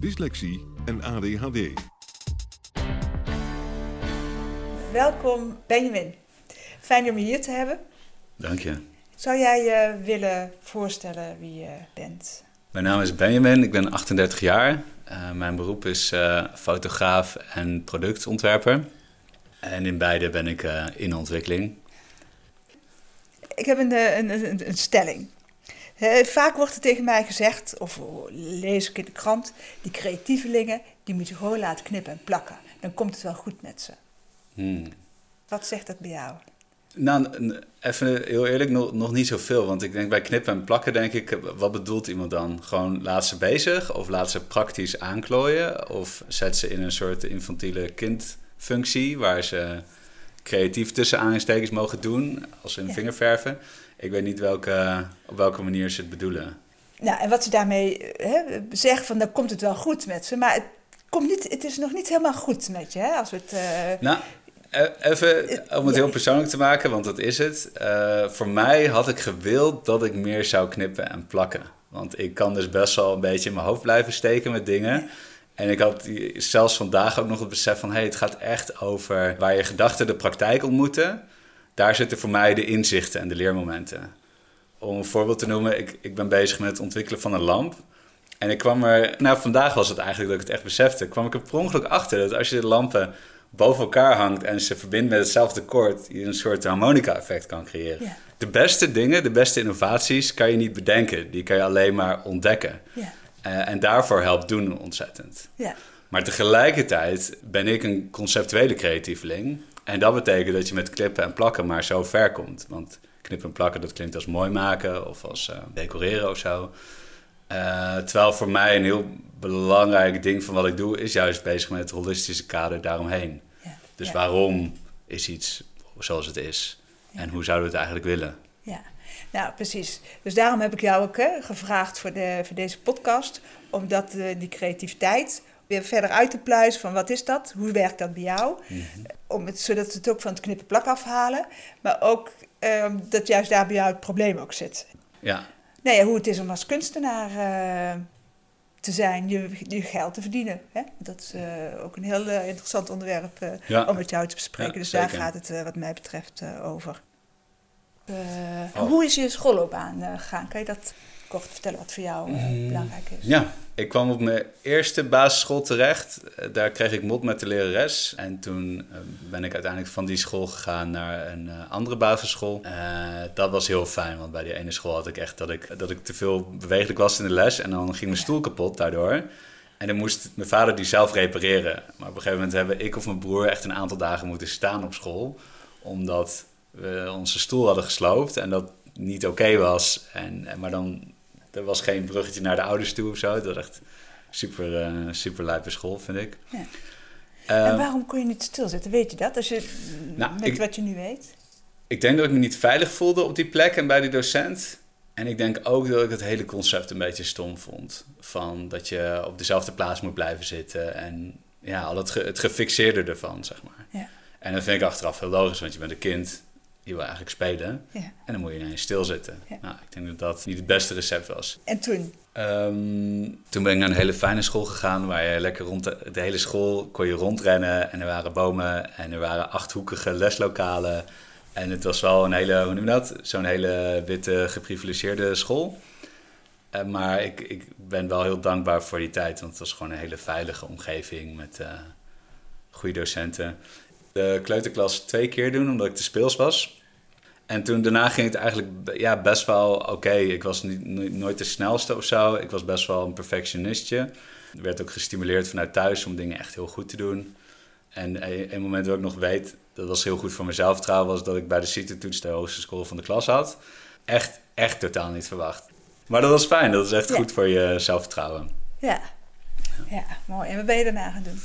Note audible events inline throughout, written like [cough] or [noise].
dyslexie en ADHD. Welkom Benjamin. Fijn om je hier te hebben. Dank je. Zou jij je willen voorstellen wie je bent? Mijn naam is Benjamin, ik ben 38 jaar. Uh, mijn beroep is uh, fotograaf en productontwerper. En in beide ben ik uh, in ontwikkeling. Ik heb een, een, een, een stelling. Vaak wordt er tegen mij gezegd, of lees ik in de krant, die creatievelingen, die moet je gewoon laten knippen en plakken. Dan komt het wel goed met ze. Hmm. Wat zegt dat bij jou? Nou, even heel eerlijk, nog, nog niet zoveel. Want ik denk bij knippen en plakken, denk ik, wat bedoelt iemand dan? Gewoon laat ze bezig of laat ze praktisch aanklooien? Of zet ze in een soort infantiele kindfunctie waar ze creatief tussen aanstekens mogen doen, als ze hun ja. vinger verven? Ik weet niet welke, op welke manier ze het bedoelen. Nou, en wat ze daarmee hè, zeggen, van dan komt het wel goed met ze. Maar het, komt niet, het is nog niet helemaal goed met je, hè? Als we het... Uh... Nou, Even om het heel persoonlijk te maken, want dat is het. Uh, voor mij had ik gewild dat ik meer zou knippen en plakken. Want ik kan dus best wel een beetje in mijn hoofd blijven steken met dingen. En ik had zelfs vandaag ook nog het besef van... hé, hey, het gaat echt over waar je gedachten de praktijk ontmoeten. Daar zitten voor mij de inzichten en de leermomenten. Om een voorbeeld te noemen, ik, ik ben bezig met het ontwikkelen van een lamp. En ik kwam er... Nou, vandaag was het eigenlijk dat ik het echt besefte. kwam ik er per ongeluk achter dat als je de lampen boven elkaar hangt en ze verbindt met hetzelfde koord, je een soort harmonica-effect kan creëren. De beste dingen, de beste innovaties kan je niet bedenken. Die kan je alleen maar ontdekken. Uh, en daarvoor helpt doen ontzettend. Maar tegelijkertijd ben ik een conceptuele creatieveling. En dat betekent dat je met knippen en plakken maar zo ver komt. Want knippen en plakken, dat klinkt als mooi maken of als uh, decoreren of zo. Uh, terwijl voor mij een heel belangrijk ding van wat ik doe, is juist bezig met het holistische kader daaromheen. Ja. Dus ja. waarom is iets zoals het is? Ja. En hoe zouden we het eigenlijk willen? Ja, nou precies. Dus daarom heb ik jou ook hè, gevraagd voor, de, voor deze podcast. Omdat uh, die creativiteit weer verder uit te pluizen van wat is dat? Hoe werkt dat bij jou? Mhm. Om het, zodat we het ook van het knippen plak afhalen. Maar ook uh, dat juist daar bij jou het probleem ook zit. Ja, Nee, hoe het is om als kunstenaar uh, te zijn, je, je geld te verdienen. Hè? Dat is uh, ook een heel uh, interessant onderwerp ja. om met jou te bespreken. Ja, dus zeker. daar gaat het wat mij betreft over. Oh. Hoe is je schoolloopbaan gegaan? Kan je dat kort vertellen wat voor jou Mm. belangrijk is? Ja, ik kwam op mijn eerste basisschool terecht. Daar kreeg ik mot met de lerares. En toen ben ik uiteindelijk van die school gegaan naar een andere basisschool. Uh, dat was heel fijn, want bij die ene school had ik echt dat ik, dat ik te veel bewegelijk was in de les. En dan ging mijn stoel kapot daardoor. En dan moest mijn vader die zelf repareren. Maar op een gegeven moment hebben ik of mijn broer echt een aantal dagen moeten staan op school. Omdat we onze stoel hadden gesloopt en dat niet oké okay was. En, maar dan er was geen bruggetje naar de ouders toe of zo. Dat was echt super, uh, super lijpe school, vind ik. Ja. Uh, en waarom kon je niet stilzitten? Weet je dat? Als je, nou, met ik, wat je nu weet? Ik denk dat ik me niet veilig voelde op die plek en bij die docent. En ik denk ook dat ik het hele concept een beetje stom vond. Van dat je op dezelfde plaats moet blijven zitten. En ja, al het, ge, het gefixeerde ervan, zeg maar. Ja. En dat vind ik achteraf heel logisch, want je bent een kind je wil eigenlijk spelen. Ja. En dan moet je ineens stilzitten. Ja. Nou, ik denk dat dat niet het beste recept was. En toen? Um, toen ben ik naar een hele fijne school gegaan, waar je lekker rond de, de, hele school kon je rondrennen. En er waren bomen en er waren achthoekige leslokalen. En het was wel een hele, hoe noem je dat? Zo'n hele witte, geprivilegeerde school. Uh, maar ik, ik ben wel heel dankbaar voor die tijd, want het was gewoon een hele veilige omgeving met... Uh, goede docenten. De kleuterklas twee keer doen, omdat ik te speels was. En toen daarna ging het eigenlijk ja, best wel oké. Ik was niet, nooit de snelste of zo. Ik was best wel een perfectionistje. Ik werd ook gestimuleerd vanuit thuis om dingen echt heel goed te doen. En een moment dat ik nog weet, dat was heel goed voor mezelf trouwens, was dat ik bij de CITE-toets de hoogste score van de klas had. Echt, echt totaal niet verwacht. Maar dat was fijn, dat is echt goed voor je zelfvertrouwen. Ja. ja, mooi. En wat ben je daarna gaan doen?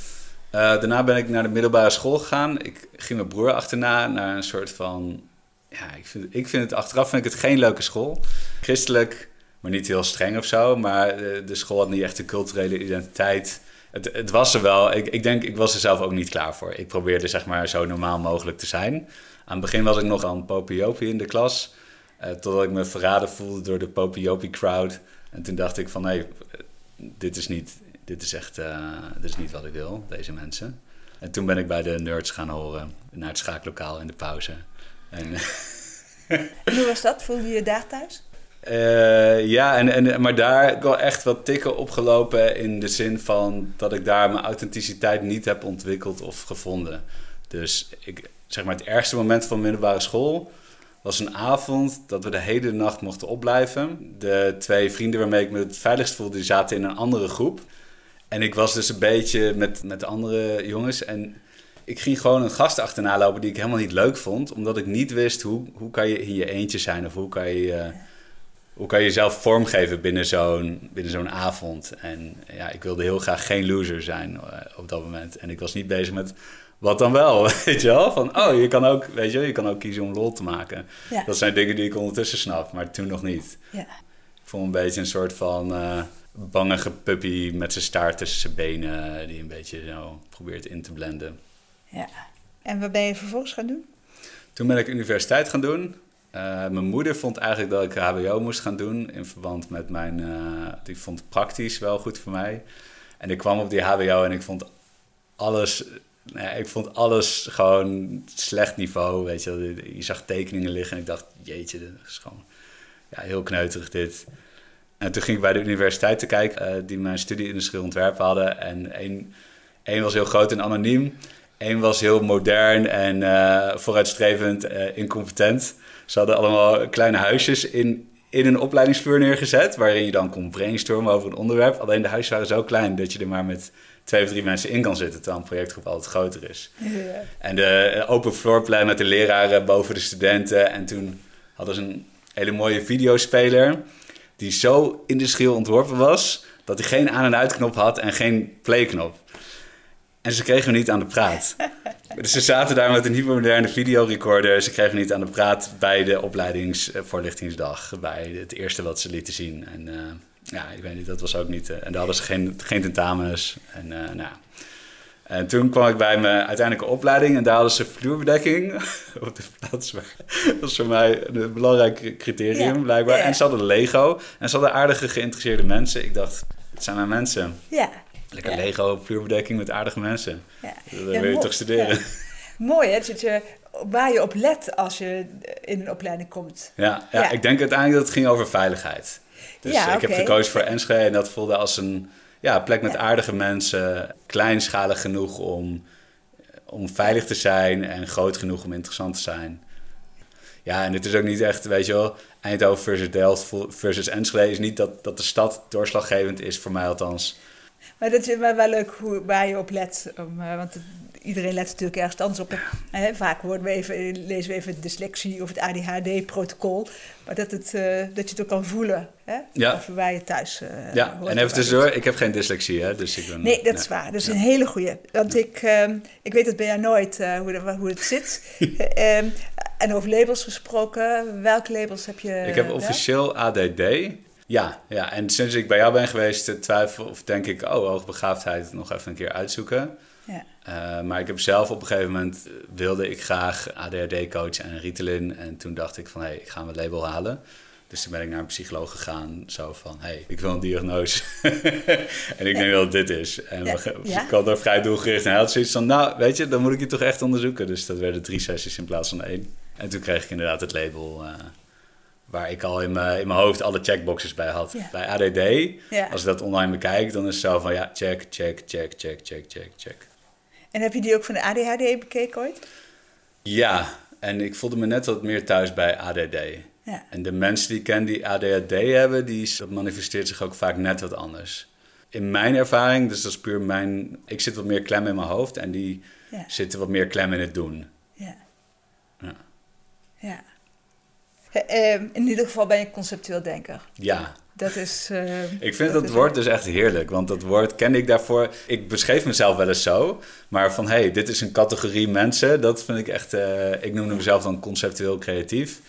Uh, daarna ben ik naar de middelbare school gegaan. Ik ging mijn broer achterna naar een soort van... Ja, ik vind, ik vind het achteraf vind ik het geen leuke school. Christelijk, maar niet heel streng of zo. Maar de, school had niet echt een culturele identiteit. Het, het was er wel. Ik, ik denk, ik was er zelf ook niet klaar voor. Ik probeerde zeg maar zo normaal mogelijk te zijn. Aan het begin was ik nog aan popiopie in de klas. Uh, totdat ik me verraden voelde door de popiopie crowd. En toen dacht ik van, nee, dit is niet, dit is echt, uh, dit is niet wat ik wil, deze mensen. En toen ben ik bij de nerds gaan horen, naar het schaaklokaal in de pauze. En, hoe was dat? Voelde je je daar thuis? Uh, ja, en, en, maar daar heb ik wel echt wat tikken opgelopen in de zin van dat ik daar mijn authenticiteit niet heb ontwikkeld of gevonden. Dus ik, zeg maar het ergste moment van middelbare school was een avond dat we de hele nacht mochten opblijven. De twee vrienden waarmee ik me het veiligst voelde, die zaten in een andere groep. En ik was dus een beetje met, met andere jongens. En ik ging gewoon een gast achterna lopen die ik helemaal niet leuk vond. Omdat ik niet wist hoe, hoe kan je in je eentje zijn of hoe kan je... Uh, hoe kan je jezelf vormgeven binnen zo'n, binnen zo'n avond? En ja, ik wilde heel graag geen loser zijn uh, op dat moment. En ik was niet bezig met wat dan wel, [laughs] weet je wel? Van, oh, je kan ook, weet je je kan ook kiezen om lol te maken. Dat zijn dingen die ik ondertussen snap, maar toen nog niet. Ja. Ik voel een beetje een soort van uh, bangige puppy met zijn staart tussen zijn benen... die een beetje zo probeert in te blenden. Ja. En wat ben je vervolgens gaan doen? Toen ben ik universiteit gaan doen. Uh, mijn moeder vond eigenlijk dat ik HBO moest gaan doen in verband met mijn. Uh, die vond praktisch wel goed voor mij. En ik kwam op die HBO en ik vond alles nou ik vond alles gewoon slecht niveau. Weet je, je zag tekeningen liggen en ik dacht, jeetje, dat is gewoon ja, heel kneuterig dit. En toen ging ik bij de universiteit te kijken, uh, die mijn studie industrieel ontwerp hadden. En één, één was heel groot en anoniem. Eén was heel modern en uh, vooruitstrevend, uh, incompetent. Ze hadden allemaal kleine huisjes in, in een opleidingsvloer neergezet, waarin je dan kon brainstormen over een onderwerp. Alleen de huizen waren zo klein dat je er maar met twee of drie mensen in kan zitten, terwijl een projectgroep altijd groter is. En de open floorplan met de leraren boven de studenten. En toen hadden ze een hele mooie videospeler die zo industrieel ontworpen was dat hij geen aan- en uitknop had en geen playknop. En ze kregen niet aan de praat. [laughs] dus ze zaten daar met een hypermoderne videorecorder. Ze kregen niet aan de praat bij de opleidingsvoorlichtingsdag. Bij het eerste wat ze lieten zien. En uh, ja, ik weet niet, dat was ook niet. Uh, en daar hadden ze geen, geen tentamens. En, uh, nou. En toen kwam ik bij mijn uiteindelijke opleiding en daar hadden ze vloerbedekking op de plaats. dat was voor mij een belangrijk criterium, ja. blijkbaar. Ja. En ze hadden Lego en ze hadden aardige geïnteresseerde mensen. Ik dacht, het zijn mijn mensen. Ja. Lekker Lego vloerbedekking met aardige mensen. Ja. Dat wil je toch studeren. Mooi hè, dat je, waar je op let als je in een opleiding komt. Ja, ja, ik denk uiteindelijk dat het ging over veiligheid. Dus ik heb gekozen voor Enschede en dat voelde als een ja, plek met aardige mensen. Kleinschalig genoeg om, om veilig te zijn en groot genoeg om interessant te zijn. Ja, en het is ook niet echt, weet je wel, Eindhoven versus Delft versus Enschede is niet dat, dat de stad doorslaggevend is, voor mij althans. Maar dat is wel leuk hoe, waar je op let. Om, uh, want iedereen let natuurlijk ergens anders op. Hè, vaak worden we even, lezen we even dyslexie of het ADHD-protocol. Maar dat, het, uh, dat je het ook kan voelen. Hè? Ja. Of je thuis uh, Ja, en even tussendoor, ik heb geen dyslexie. Hè, dus ik ben, nee, dat is waar. Dat is een hele goeie. Want ik, uh, ik weet het bij jou nooit hoe, hoe het zit. [laughs] Ehm, en over labels gesproken, welke labels heb je? Ik heb officieel ADD. Ja, ja, en sinds ik bij jou ben geweest, twijfel of denk ik, oh, hoogbegaafdheid nog even een keer uitzoeken. Uh, maar ik heb zelf op een gegeven moment wilde ik graag ADHD-coach en Ritalin. En toen dacht ik van, hé, hey, ik ga mijn label halen. Dus toen ben ik naar een psycholoog gegaan, zo van, hé, hey, ik wil een diagnose. [laughs] en ik denk dat het dit is. En ja. ik had er vrij doelgericht. En hij had zoiets van, nou, weet je, dan moet ik je toch echt onderzoeken. Dus dat werden drie sessies in plaats van één. En toen kreeg ik inderdaad het label... Uh, waar ik al in mijn, in mijn hoofd alle checkboxes bij had. Ja. Bij ADD, ja. als ik dat online bekijk, dan is het zo van ja, check, check, check, check, check, check, check. En heb je die ook van de ADHD bekeken ooit? Ja, en ik voelde me net wat meer thuis bij ADD. Ja. En de mensen die ik ken die ADHD hebben, die, dat manifesteert zich ook vaak net wat anders. In mijn ervaring, dus dat is puur mijn... Ik zit wat meer klem in mijn hoofd en die Ja. zitten wat meer klem in het doen. Ja. Ja. Ja. Eh, ehm, in ieder geval ben je conceptueel denker. Ja, Dat is... eh, ik vind dat woord dus echt heerlijk. Want dat woord kende ik daarvoor... Ik beschreef mezelf wel eens zo. Maar van, hé, hey, dit is een categorie mensen. Dat vind ik echt... eh, ik noemde mezelf dan conceptueel creatief.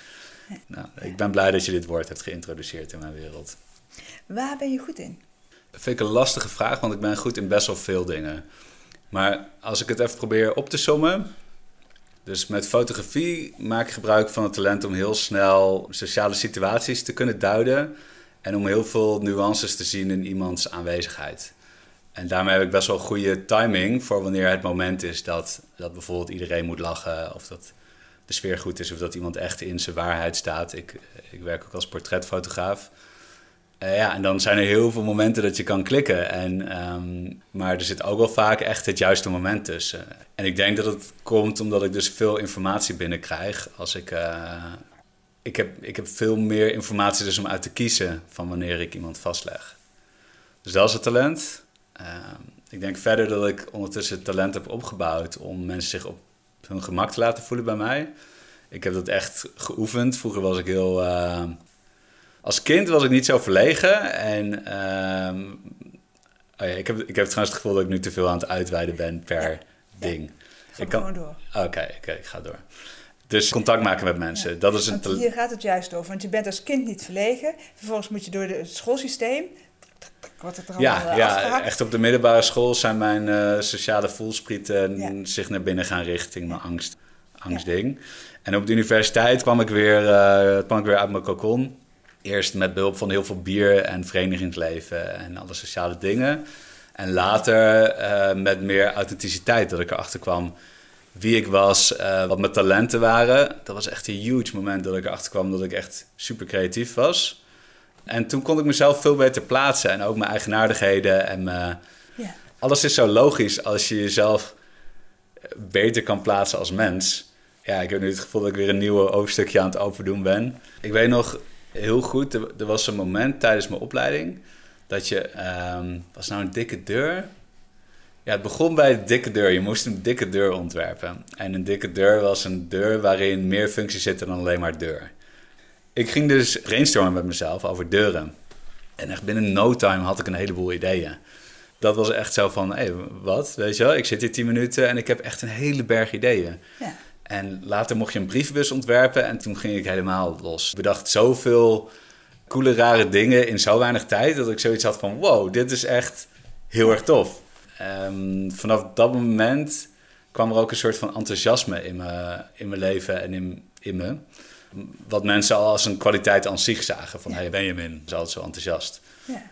Nou, ik ben blij dat je dit woord hebt geïntroduceerd in mijn wereld. Waar ben je goed in? Dat vind ik een lastige vraag, want ik ben goed in best wel veel dingen. Maar als ik het even probeer op te sommen. Dus met fotografie maak ik gebruik van het talent om heel snel sociale situaties te kunnen duiden. En om heel veel nuances te zien in iemands aanwezigheid. En daarmee heb ik best wel goede timing voor wanneer het moment is dat, dat bijvoorbeeld iedereen moet lachen. Of dat de sfeer goed is of dat iemand echt in zijn waarheid staat. Ik, ik werk ook als portretfotograaf. Eh, ja, en dan zijn er heel veel momenten dat je kan klikken. En, ehm, maar er zit ook wel vaak echt het juiste moment tussen. En ik denk dat het komt omdat ik dus veel informatie binnenkrijg. Als ik, eh, ik, heb, ik heb veel meer informatie dus om uit te kiezen van wanneer ik iemand vastleg. Dus dat is het talent. Ehm, ik denk verder dat ik ondertussen het talent heb opgebouwd om mensen zich op hun gemak te laten voelen bij mij. Ik heb dat echt geoefend. Vroeger was ik heel... eh, als kind was ik niet zo verlegen. En ehm, oh ja, ik, heb, ik heb trouwens het gevoel dat ik nu te veel aan het uitweiden ben per ding. Ga Ik kan- gewoon door. Oké, oké, ik ga door. Dus contact maken met mensen, dat is een Want talent. hier gaat het juist over. Want je bent als kind niet verlegen. Vervolgens moet je door het schoolsysteem. Wat het er allemaal Ja, eh, ja, afgehakt. echt op de middelbare school zijn mijn eh, sociale voelsprieten Ja. zich naar binnen gaan richting mijn angst, angstding. En op de universiteit kwam ik, weer, kwam ik weer uit mijn cocon. Eerst met behulp van heel veel bier en verenigingsleven en alle sociale dingen. En later met meer authenticiteit, dat ik erachter kwam wie ik was, eh, wat mijn talenten waren. Dat was echt een huge moment dat ik erachter kwam dat ik echt super creatief was. En toen kon ik mezelf veel beter plaatsen en ook mijn eigenaardigheden en mijn... Alles is zo logisch als je jezelf beter kan plaatsen als mens. Ja, ik heb nu het gevoel dat ik weer een nieuwe hoofdstukje aan het overdoen ben. Ik weet nog heel goed, er, er was een moment tijdens mijn opleiding dat je, ehm, was nou een dikke deur? Ja, het begon bij de dikke deur. Je moest een dikke deur ontwerpen. En een dikke deur was een deur waarin meer functies zitten dan alleen maar deur. Ik ging dus brainstormen met mezelf over deuren. En echt binnen no time had ik een heleboel ideeën. Dat was echt zo van, hé, wat? Weet je wel, ik zit hier tien minuten en ik heb echt een hele berg ideeën. Ja. En later mocht je een brievenbus ontwerpen en toen ging ik helemaal los. Ik bedacht zoveel coole, rare dingen in zo weinig tijd... dat ik zoiets had van, wow, dit is echt heel erg tof. Ehm, vanaf dat moment kwam er ook een soort van enthousiasme in mijn, in mijn leven en in, in me. Wat mensen al als een kwaliteit aan zich zagen. Van, Ja. hey Benjamin, is altijd zo enthousiast. Ja.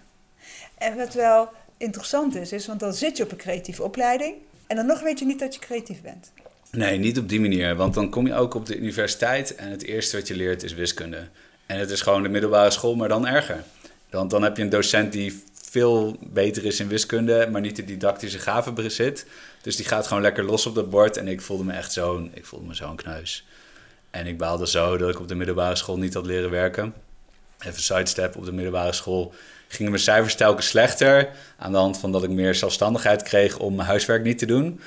En wat wel interessant is, is, want dan zit je op een creatieve opleiding en dan nog weet je niet dat je creatief bent. Nee, niet op die manier. Want dan kom je ook op de universiteit en het eerste wat je leert is wiskunde. En het is gewoon de middelbare school, maar dan erger. Want dan heb je een docent die veel beter is in wiskunde, maar niet de didactische gaven bezit. Dus die gaat gewoon lekker los op dat bord. En ik voelde me echt zo'n, ik voelde me zo'n kneus. En ik baalde zo dat ik op de middelbare school niet had leren werken. Even sidestep, op de middelbare school gingen mijn cijfers telkens slechter. Aan de hand van dat ik meer zelfstandigheid kreeg om mijn huiswerk niet te doen.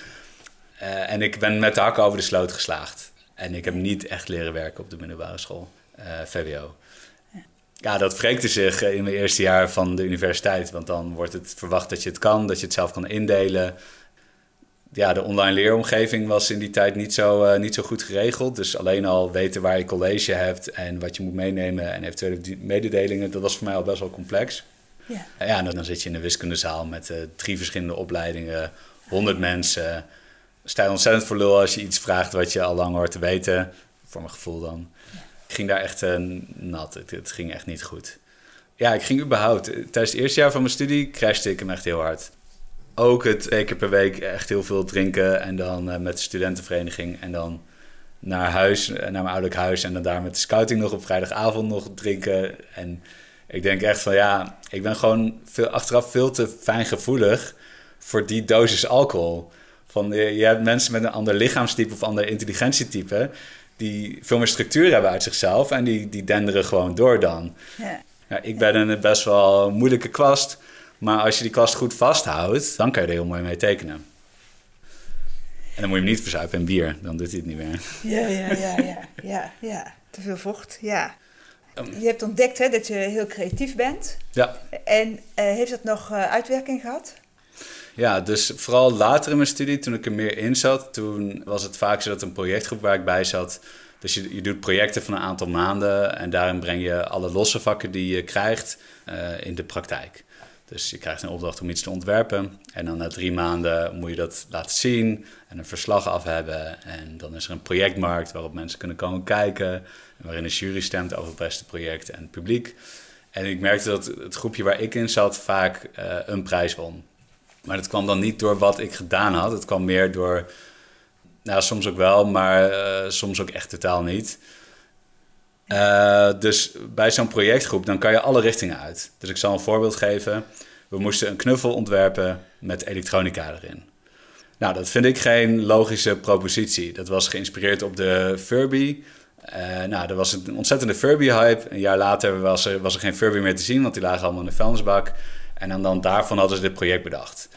Eh, en ik ben met de hakken over de sloot geslaagd. En ik heb niet echt leren werken op de middelbare school, eh, VWO. Ja, dat wreekte zich in mijn eerste jaar van de universiteit. Want dan wordt het verwacht dat je het kan, dat je het zelf kan indelen. Ja, de online leeromgeving was in die tijd niet zo, eh, niet zo goed geregeld. Dus alleen al weten waar je college hebt en wat je moet meenemen en eventuele mededelingen, dat was voor mij al best wel complex. Ja. Ja, en dan zit je in een wiskundezaal met eh, drie verschillende opleidingen, honderd mensen. Sta je ontzettend voor lul als je iets vraagt wat je al lang hoort te weten. Voor mijn gevoel dan. Ging daar echt eh, nat. Het, ging echt niet goed. Ja, ik ging überhaupt. Tijdens het eerste jaar van mijn studie crashte ik hem echt heel hard. Ook het twee keer per week echt heel veel drinken. En dan eh, met de studentenvereniging. En dan naar huis, eh, naar mijn ouderlijk huis. En dan daar met de scouting nog op vrijdagavond nog drinken. En ik denk echt van ja, ik ben gewoon veel, achteraf veel te fijngevoelig voor die dosis alcohol. Van, je, je hebt mensen met een ander lichaamstype of ander intelligentietype... die veel meer structuur hebben uit zichzelf... en die, die denderen gewoon door dan. Ja. Ja, ik ben een best wel moeilijke kwast... maar als je die kwast goed vasthoudt... dan kan je er heel mooi mee tekenen. En dan moet je hem niet verzuipen in bier, dan doet hij het niet meer. Ja, ja, ja, ja, ja, ja. Te veel vocht, ja. Ehm. Je hebt ontdekt hè, dat je heel creatief bent. Ja, En eh, heeft dat nog eh, uitwerking gehad? Ja, dus vooral later in mijn studie, toen ik er meer in zat, toen was het vaak zo dat een projectgroep waar ik bij zat. Dus je, je doet projecten van een aantal maanden en daarin breng je alle losse vakken die je krijgt eh, in de praktijk. Dus je krijgt een opdracht om iets te ontwerpen en dan na drie maanden moet je dat laten zien en een verslag af hebben. En dan is er een projectmarkt waarop mensen kunnen komen kijken en waarin een jury stemt over het beste project en het publiek. En ik merkte dat het groepje waar ik in zat vaak eh, een prijs won. Maar dat kwam dan niet door wat ik gedaan had. Het kwam meer door, nou soms ook wel, maar eh, soms ook echt totaal niet. Eh, dus bij zo'n projectgroep, dan kan je alle richtingen uit. Dus ik zal een voorbeeld geven. We moesten een knuffel ontwerpen met elektronica erin. Nou, dat vind ik geen logische propositie. Dat was geïnspireerd op de Furby. Eh, nou, er was een ontzettende Furby-hype. Een jaar later was er, was er geen Furby meer te zien, want die lagen allemaal in de vuilnisbak. En dan, dan daarvan hadden ze dit project bedacht.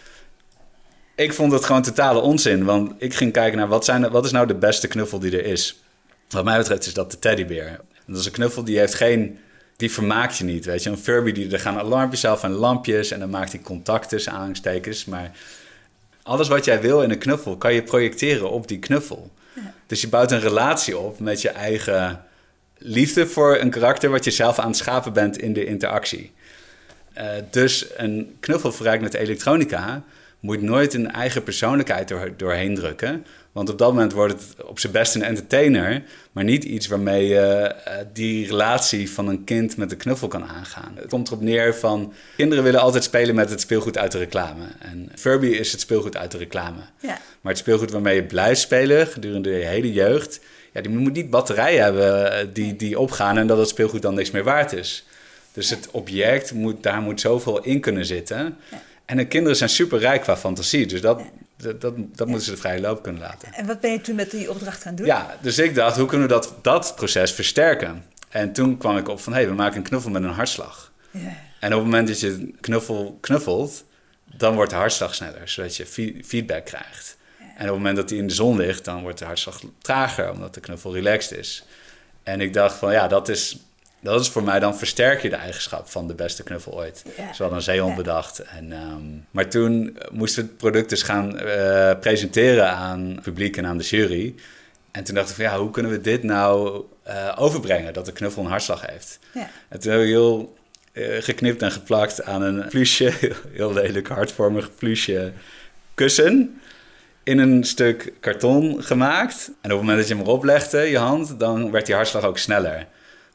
Ik vond het gewoon totale onzin, want ik ging kijken naar wat, zijn, wat is nou de beste knuffel die er is. Wat mij betreft is dat de teddybeer. Dat is een knuffel die heeft geen... Die vermaakt je niet, weet je. Een Furby, die, er gaan alarmpjes af en lampjes... en dan maakt hij contact tussen aanhalingstekens. Maar alles wat jij wil in een knuffel... kan je projecteren op die knuffel. Dus je bouwt een relatie op met je eigen liefde voor een karakter... wat je zelf aan het schapen bent in de interactie. Uh, dus een knuffel verrijkt met elektronica moet nooit een eigen persoonlijkheid door, doorheen drukken. Want op dat moment wordt het op zijn best een entertainer, maar niet iets waarmee je uh, die relatie van een kind met een knuffel kan aangaan. Het komt erop neer van kinderen willen altijd spelen met het speelgoed uit de reclame. En Furby is het speelgoed uit de reclame. Ja. Maar het speelgoed waarmee je blijft spelen gedurende je hele jeugd, ja, die moet niet batterijen hebben die, die opgaan en dat het speelgoed dan niks meer waard is. Dus het object, moet, daar moet zoveel in kunnen zitten. En de kinderen zijn super rijk qua fantasie. Dus dat, dat, dat, dat moeten ze de vrije loop kunnen laten. En wat ben je toen met die opdracht gaan doen? Ja, dus ik dacht, hoe kunnen we dat, dat proces versterken? En toen kwam ik op van, hé, hey, we maken een knuffel met een hartslag. Ja. En op het moment dat je knuffel knuffelt, dan wordt de hartslag sneller, zodat je feedback krijgt. En op het moment dat hij in de zon ligt, dan wordt de hartslag trager, omdat de knuffel relaxed is. En ik dacht van, ja, dat is dat is voor mij dan versterk je de eigenschap van de beste knuffel ooit. Ze hadden een zeehond bedacht. En, ehm, maar toen moesten we het product dus gaan eh, presenteren aan het publiek en aan de jury. En toen dacht ik van ja, hoe kunnen we dit nou eh, overbrengen dat de knuffel een hartslag heeft? Ja. En toen heb ik heel eh, geknipt en geplakt aan een pluche, [laughs] heel lelijk hartvormig pluche kussen in een stuk karton gemaakt. En op het moment dat je hem erop legde, je hand, dan werd die hartslag ook sneller.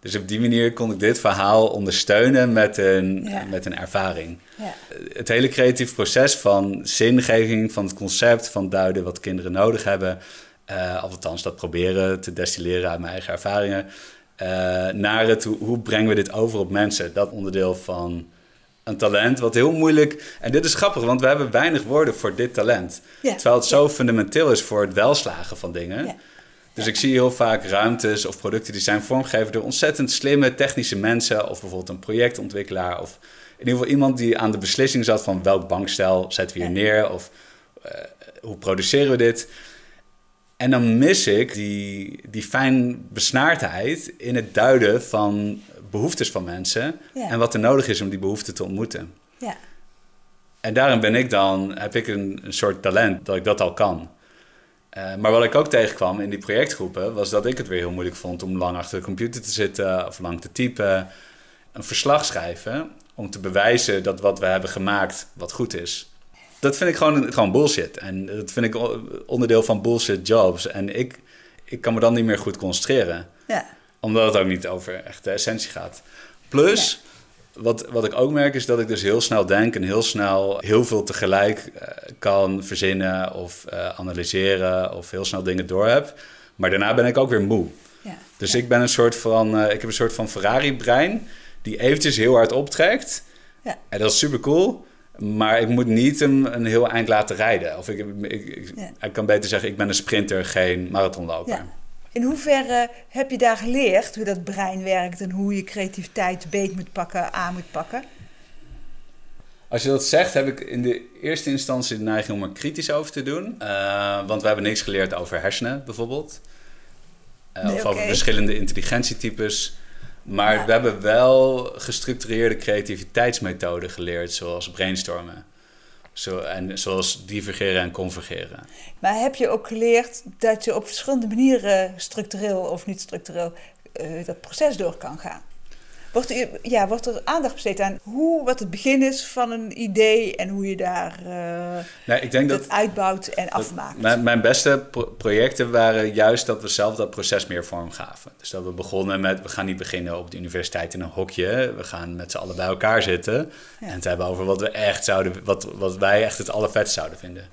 Dus op die manier kon ik dit verhaal ondersteunen met een, Ja. met een ervaring. Ja. Het hele creatief proces van zingeving, van het concept, van duiden wat kinderen nodig hebben. eh althans, dat proberen te destilleren uit mijn eigen ervaringen. eh, naar het, hoe, hoe brengen we dit over op mensen? Dat onderdeel van een talent, wat heel moeilijk... En dit is grappig, want we hebben weinig woorden voor dit talent. Ja. Terwijl het zo fundamenteel is voor het welslagen van dingen. Dus ik zie heel vaak ruimtes of producten die zijn vormgegeven door ontzettend slimme technische mensen. Of bijvoorbeeld een projectontwikkelaar. Of in ieder geval iemand die aan de beslissing zat van welk bankstel zetten we hier neer. Of eh, hoe produceren we dit. En dan mis ik die, die fijn besnaardheid in het duiden van behoeftes van mensen. Ja. En wat er nodig is om die behoeften te ontmoeten. Ja. En daarin ben ik dan, heb ik een, een soort talent dat ik dat al kan. Eh, maar wat ik ook tegenkwam in die projectgroepen, was dat ik het weer heel moeilijk vond om lang achter de computer te zitten of lang te typen. Een verslag schrijven om te bewijzen dat wat we hebben gemaakt wat goed is. Dat vind ik gewoon, gewoon bullshit. En dat vind ik onderdeel van bullshit jobs. En ik, ik kan me dan niet meer goed concentreren Ja. omdat het ook niet over echt de essentie gaat. Plus, wat, wat ik ook merk is dat ik dus heel snel denk en heel snel heel veel tegelijk eh, kan verzinnen of eh, analyseren of heel snel dingen door heb. Maar daarna ben ik ook weer moe. Ja. Dus ik ben een soort van, eh, ik heb een soort van Ferrari-brein die eventjes heel hard optrekt. Ja. En dat is super cool. Maar ik moet niet hem een heel eind laten rijden. Of ik, ik, ik, ik kan beter zeggen, ik ben een sprinter, geen marathonloper. In hoeverre heb je daar geleerd hoe dat brein werkt en hoe je creativiteit beet moet pakken, aan moet pakken? Als je dat zegt, heb ik in de eerste instantie de neiging om er kritisch over te doen. Eh, want we hebben niks geleerd over hersenen bijvoorbeeld. Eh, Nee, of over verschillende intelligentietypes. Maar Ja. we hebben wel gestructureerde creativiteitsmethoden geleerd, zoals brainstormen. Zo, en zoals divergeren en convergeren. Maar heb je ook geleerd dat je op verschillende manieren, structureel of niet structureel, eh, dat proces door kan gaan? Wordt er, ja, wordt er aandacht besteed aan hoe, wat het begin is van een idee en hoe je daar Nee, ik denk dat, uitbouwt en dat afmaakt? mijn, mijn beste pro- projecten waren juist dat we zelf dat proces meer vorm gaven. Dus dat we begonnen met, we gaan niet beginnen op de universiteit in een hokje. We gaan met z'n allen bij elkaar zitten. Ja. En het hebben over wat we echt zouden, wat, wat wij echt het allervetst zouden vinden.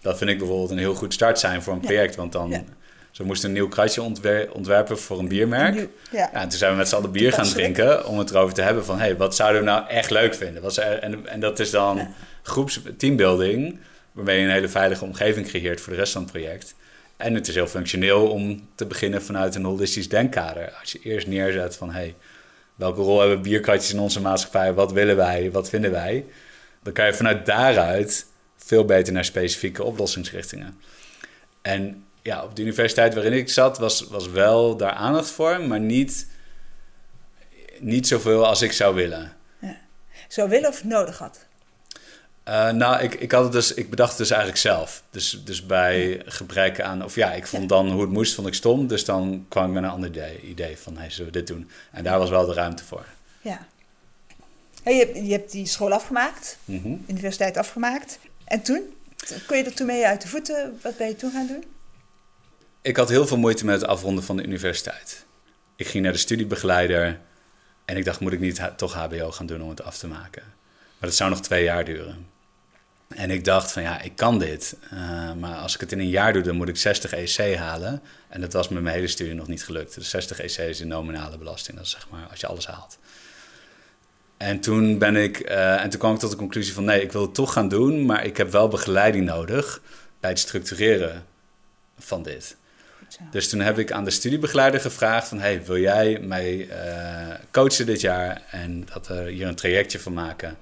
Dat vind ik bijvoorbeeld een heel goed start zijn voor een Ja. project. Want dan. Ze moesten een nieuw kratje ontwer- ontwerpen voor een biermerk. Ja. Ja, en toen zijn we met z'n allen bier gaan drinken om het erover te hebben van... hey, wat zouden we nou echt leuk vinden? Wat er- en, en dat is dan Ja. groeps teambuilding... waarmee je een hele veilige omgeving creëert voor de rest van het project. En het is heel functioneel om te beginnen vanuit een holistisch denkkader. Als je eerst neerzet van... hey, welke rol hebben bierkratjes in onze maatschappij? Wat willen wij? Wat vinden wij? Dan kan je vanuit daaruit veel beter naar specifieke oplossingsrichtingen. En ja, op de universiteit waarin ik zat, was, was wel daar aandacht voor, maar niet, niet zoveel als ik zou willen. Zou willen of nodig had? Eh, nou, ik, ik, had het dus, ik bedacht het dus eigenlijk zelf. Dus, dus bij gebrek aan, of ja, ik vond dan hoe het moest, vond ik stom. Dus dan kwam ik met een ander idee, idee van, hey, zullen we dit doen? En daar was wel de ruimte voor. Ja. Hey, je, hebt, je hebt die school afgemaakt, Mhm. universiteit afgemaakt. En toen? Kon je er toen mee uit de voeten? Wat ben je toen gaan doen? Ik had heel veel moeite met het afronden van de universiteit. Ik ging naar de studiebegeleider en ik dacht, moet ik niet toch HBO gaan doen om het af te maken? Maar dat zou nog twee jaar duren. En ik dacht van ja, ik kan dit. eh, maar als ik het in een jaar doe, dan moet ik 60 EC halen. En dat was met mijn hele studie nog niet gelukt. Dus 60 EC is de nominale belasting. Dat is zeg maar als je alles haalt. En toen ben ik, eh, en toen kwam ik tot de conclusie van nee, ik wil het toch gaan doen, maar ik heb wel begeleiding nodig bij het structureren van dit. Dus toen heb ik aan de studiebegeleider gevraagd van... hey, wil jij mij eh, coachen dit jaar en dat we hier een trajectje van maken?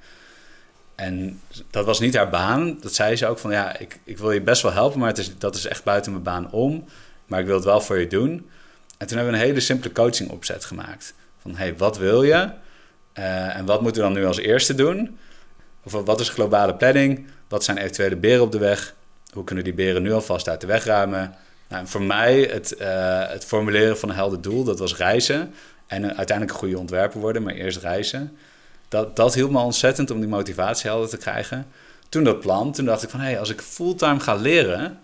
En dat was niet haar baan. Dat zei ze ook van, ja, ik, ik wil je best wel helpen... maar het is, dat is echt buiten mijn baan om. Maar ik wil het wel voor je doen. En toen hebben we een hele simpele coaching opzet gemaakt. Van, hey, wat wil je? Eh, en wat moeten we dan nu als eerste doen? Of wat is globale planning? Wat zijn eventuele beren op de weg? Hoe kunnen die beren nu alvast uit de weg ruimen? Nou, voor mij het, eh, het formuleren van een helder doel, dat was reizen. En een- uiteindelijk een goede ontwerper worden, maar eerst reizen. Dat, dat hielp me ontzettend om die motivatie helder te krijgen. Toen dat plan, toen dacht ik van... hé, hey, als ik fulltime ga leren,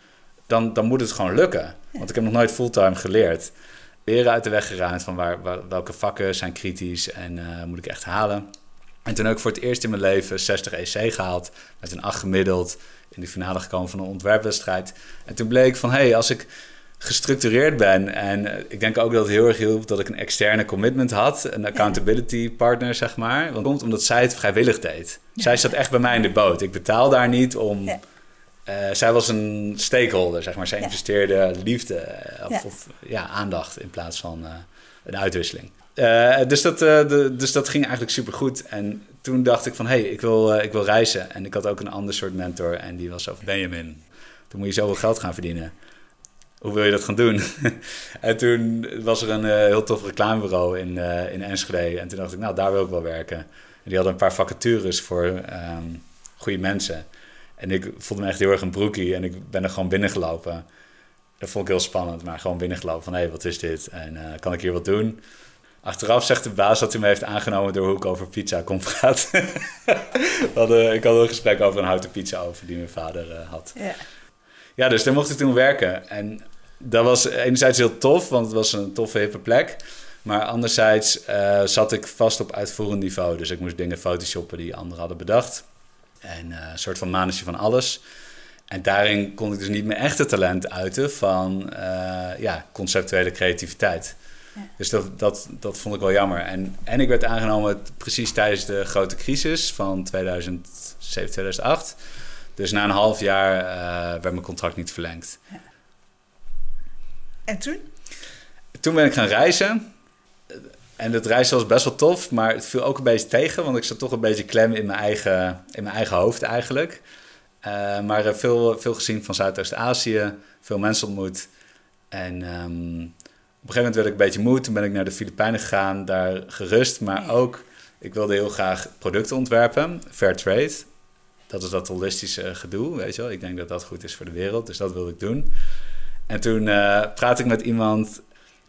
dan, dan moet het gewoon lukken. Want ik heb nog nooit fulltime geleerd. Leren uit de weg geruimd van waar, waar- welke vakken zijn kritisch en eh, moet ik echt halen. En toen ik voor het eerst in mijn leven 60 EC gehaald. Met een 8 gemiddeld in de finale gekomen van een ontwerpwedstrijd. En toen bleek van, hé, hey, als ik gestructureerd ben... en eh, ik denk ook dat het heel erg hielp dat ik een externe commitment had... een accountability partner, zeg maar. Want het komt omdat zij het vrijwillig deed. Zij zat echt bij mij in de boot. Ik betaal daar niet om... Ja. Eh, zij was een stakeholder, zeg maar. Zij Ja. investeerde liefde eh, of, Ja. of ja, aandacht in plaats van een uitwisseling. Eh, dus, dat, eh, de, dus dat ging eigenlijk supergoed. En toen dacht ik van, hé, hey, ik, wil, eh, ik wil reizen. En ik had ook een ander soort mentor en die was zo van, Benjamin, dan moet je zoveel geld gaan verdienen. Hoe wil je dat gaan doen? [laughs] en toen was er een heel tof reclamebureau in, in Enschede. En toen dacht ik, nou, daar wil ik wel werken. En die hadden een paar vacatures voor ehm, goede mensen. En ik voelde me echt heel erg een broekie en ik ben er gewoon binnengelopen. Dat vond ik heel spannend, maar gewoon binnengelopen van... hé, hey, wat is dit? En kan ik hier wat doen? Achteraf zegt de baas dat hij me heeft aangenomen door hoe ik over pizza kon praten. [laughs] Hadden, ik had een gesprek over een houten pizza over die mijn vader eh, had. Ja. Ja, dus daar mocht ik toen werken. En dat was enerzijds heel tof, want het was een toffe, hippe plek. Maar anderzijds eh, zat ik vast op uitvoerend niveau. Dus ik moest dingen photoshoppen die anderen hadden bedacht. En eh, een soort van manetje van alles. En daarin kon ik dus niet mijn echte talent uiten van ja, conceptuele creativiteit. Dus dat, dat, dat vond ik wel jammer. En, en ik werd aangenomen precies tijdens de grote crisis van 2007, 2008. Dus na een half jaar uh, werd mijn contract niet verlengd. Ja. En toen? Toen ben ik gaan reizen. En het reizen was best wel tof, maar het viel ook een beetje tegen, want ik zat toch een beetje klem in mijn eigen, in mijn eigen hoofd eigenlijk. Uh, maar veel, veel gezien van Zuidoost-Azië, veel mensen ontmoet. En um, op een gegeven moment werd ik een beetje moe. Toen ben ik naar de Filipijnen gegaan, daar gerust. Maar ook, ik wilde heel graag producten ontwerpen, fair trade. Dat is dat holistische gedoe, weet je wel. Ik denk dat dat goed is voor de wereld, dus dat wilde ik doen. En toen uh, praatte ik met iemand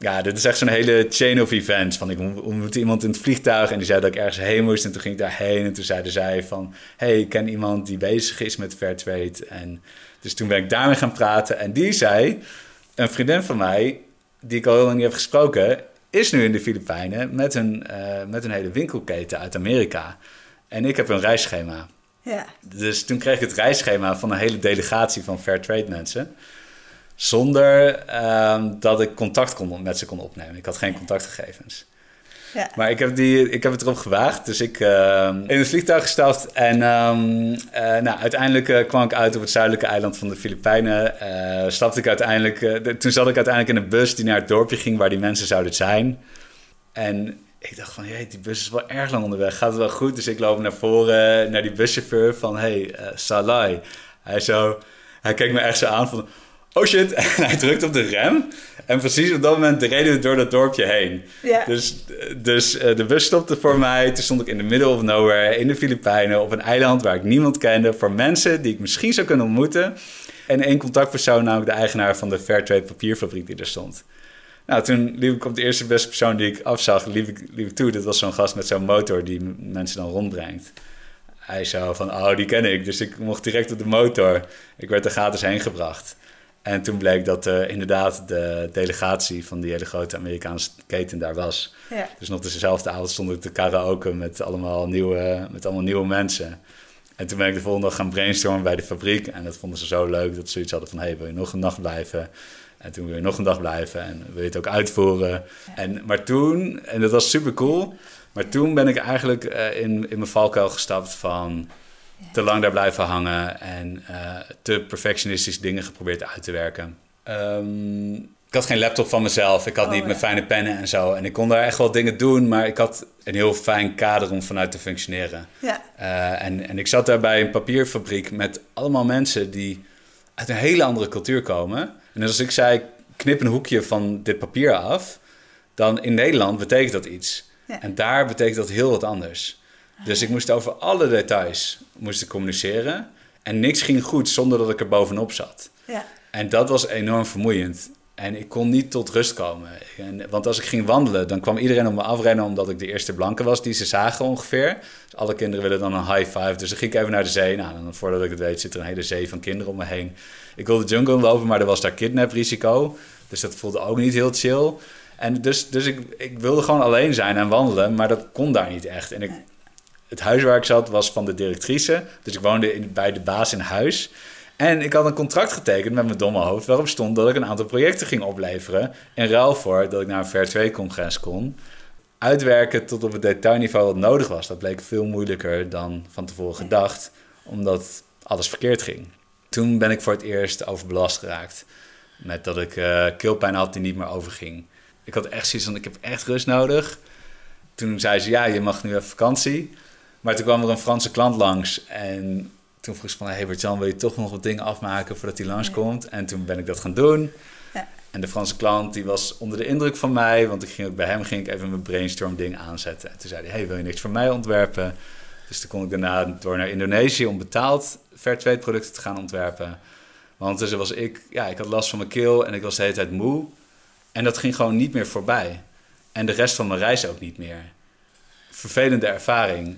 ja, dit is echt zo'n hele chain of events. Van ik ontmoette iemand in het vliegtuig en die zei dat ik ergens heen moest. En toen ging ik daarheen en toen zeiden zij van... hey, ik ken iemand die bezig is met Fairtrade. En dus toen ben ik daarmee gaan praten. En die zei, een vriendin van mij, die ik al heel lang niet heb gesproken... is nu in de Filipijnen met een, uh, met een hele winkelketen uit Amerika. En ik heb een reisschema. Ja. Dus toen kreeg ik het reisschema van een hele delegatie van Fairtrade mensen... Zonder ehm, dat ik contact kon, met ze kon opnemen. Ik had geen contactgegevens. Maar ik heb, die, ik heb het erop gewaagd. Dus ik uh, in het vliegtuig gestapt. En um, uh, nou, uiteindelijk uh, kwam ik uit op het zuidelijke eiland van de Filipijnen. Uh, stapte ik uiteindelijk, toen zat ik uiteindelijk in een bus die naar het dorpje ging waar die mensen zouden zijn. En ik dacht van, jee, die bus is wel erg lang onderweg. Gaat het wel goed? Dus ik loop naar voren naar die buschauffeur van, hey, Salai. Hij zo, hij keek me echt zo aan van oh shit, [laughs] en hij drukt op de rem. En precies op dat moment reden we door dat dorpje heen. Dus, dus uh, de bus stopte voor mij. Toen stond ik in de middle of nowhere in de Filipijnen op een eiland waar ik niemand kende. Voor mensen die ik misschien zou kunnen ontmoeten. En één contactpersoon, namelijk de eigenaar van de Fairtrade papierfabriek die er stond. Nou, toen liep ik op de eerste beste persoon die ik afzag, liep ik, liep ik toe. Dit was zo'n gast met zo'n motor die mensen dan rondbrengt. Hij zou van, oh, die ken ik. Dus ik mocht direct op de motor. Ik werd er gratis heen gebracht. En toen bleek dat uh, inderdaad de delegatie van die hele grote Amerikaanse keten daar was. Ja. Dus nog dezelfde avond stond ik te karaoke met allemaal, nieuwe, met allemaal nieuwe mensen. En toen ben ik de volgende dag gaan brainstormen bij de fabriek. En dat vonden ze zo leuk dat ze zoiets hadden van... hey, wil je nog een nacht blijven? En toen wil je nog een dag blijven en wil je het ook uitvoeren. En, maar toen, en dat was super cool... maar toen ben ik eigenlijk uh, in, in mijn valkuil gestapt van te lang daar blijven hangen en uh, te perfectionistisch dingen geprobeerd uit te werken. Um, ik had geen laptop van mezelf, ik had niet oh, mijn fijne pennen en zo. En ik kon daar echt wel dingen doen, maar ik had een heel fijn kader om vanuit te functioneren. Ja. Uh, en, en ik zat daar bij een papierfabriek met allemaal mensen die uit een hele andere cultuur komen. En als ik zei, knip een hoekje van dit papier af, dan in Nederland betekent dat iets. Ja. En daar betekent dat heel wat anders. Dus ik moest over alle details moest communiceren. En niks ging goed zonder dat ik er bovenop zat. Ja. En dat was enorm vermoeiend. En ik kon niet tot rust komen. En, want als ik ging wandelen, dan kwam iedereen op me afrennen omdat ik de eerste blanke was die ze zagen ongeveer. Dus alle kinderen willen dan een high five. Dus dan ging ik even naar de zee. Nou, dan, voordat ik het weet, zit er een hele zee van kinderen om me heen. Ik wilde de jungle lopen, maar er was daar kidnaprisico. Dus dat voelde ook niet heel chill. En dus, dus ik, ik wilde gewoon alleen zijn en wandelen, maar dat kon daar niet echt. En ik, het huis waar ik zat was van de directrice. Dus ik woonde in, bij de baas in huis. En ik had een contract getekend met mijn domme hoofd... waarop stond dat ik een aantal projecten ging opleveren... in ruil voor dat ik naar een Fair 2-congres kon... uitwerken tot op het detailniveau wat nodig was. Dat bleek veel moeilijker dan van tevoren gedacht... omdat alles verkeerd ging. Toen ben ik voor het eerst overbelast geraakt... met dat ik uh, keelpijn had die niet meer overging. Ik had echt zoiets van, ik heb echt rust nodig... Toen zei ze, ja, je mag nu even vakantie. Maar toen kwam er een Franse klant langs en toen vroeg ze van... Hey Bert-Jan, wil je toch nog wat dingen afmaken voordat hij langskomt? En toen ben ik dat gaan doen. Ja. En de Franse klant die was onder de indruk van mij... want ik ging ook bij hem ging ik even mijn brainstorm ding aanzetten. En toen zei hij, hey, wil je niks voor mij ontwerpen? Dus toen kon ik daarna door naar Indonesië om betaald Fairtrade producten te gaan ontwerpen. Want ondertussen was ik, ja, ik had last van mijn keel en ik was de hele tijd moe. En dat ging gewoon niet meer voorbij. En de rest van mijn reis ook niet meer vervelende ervaring.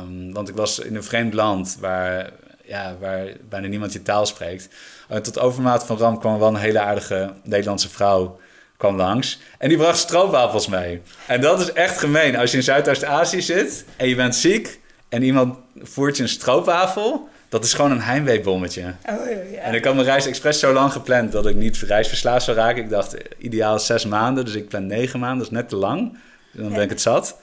Um, want ik was in een vreemd land waar, ja, waar bijna niemand je taal spreekt. Uh, tot overmaat van ramp kwam wel een hele aardige Nederlandse vrouw kwam langs. En die bracht stroopwafels mee. En dat is echt gemeen. Als je in Zuidoost-Azië zit en je bent ziek... en iemand voert je een stroopwafel Dat is gewoon een heimweebommetje. Oh, ja. En ik had mijn reis expres zo lang gepland dat ik niet reisverslaafd zou raken. Ik dacht, ideaal zes maanden, dus ik plan negen maanden. Dat is net te lang. Dan ben ik het zat.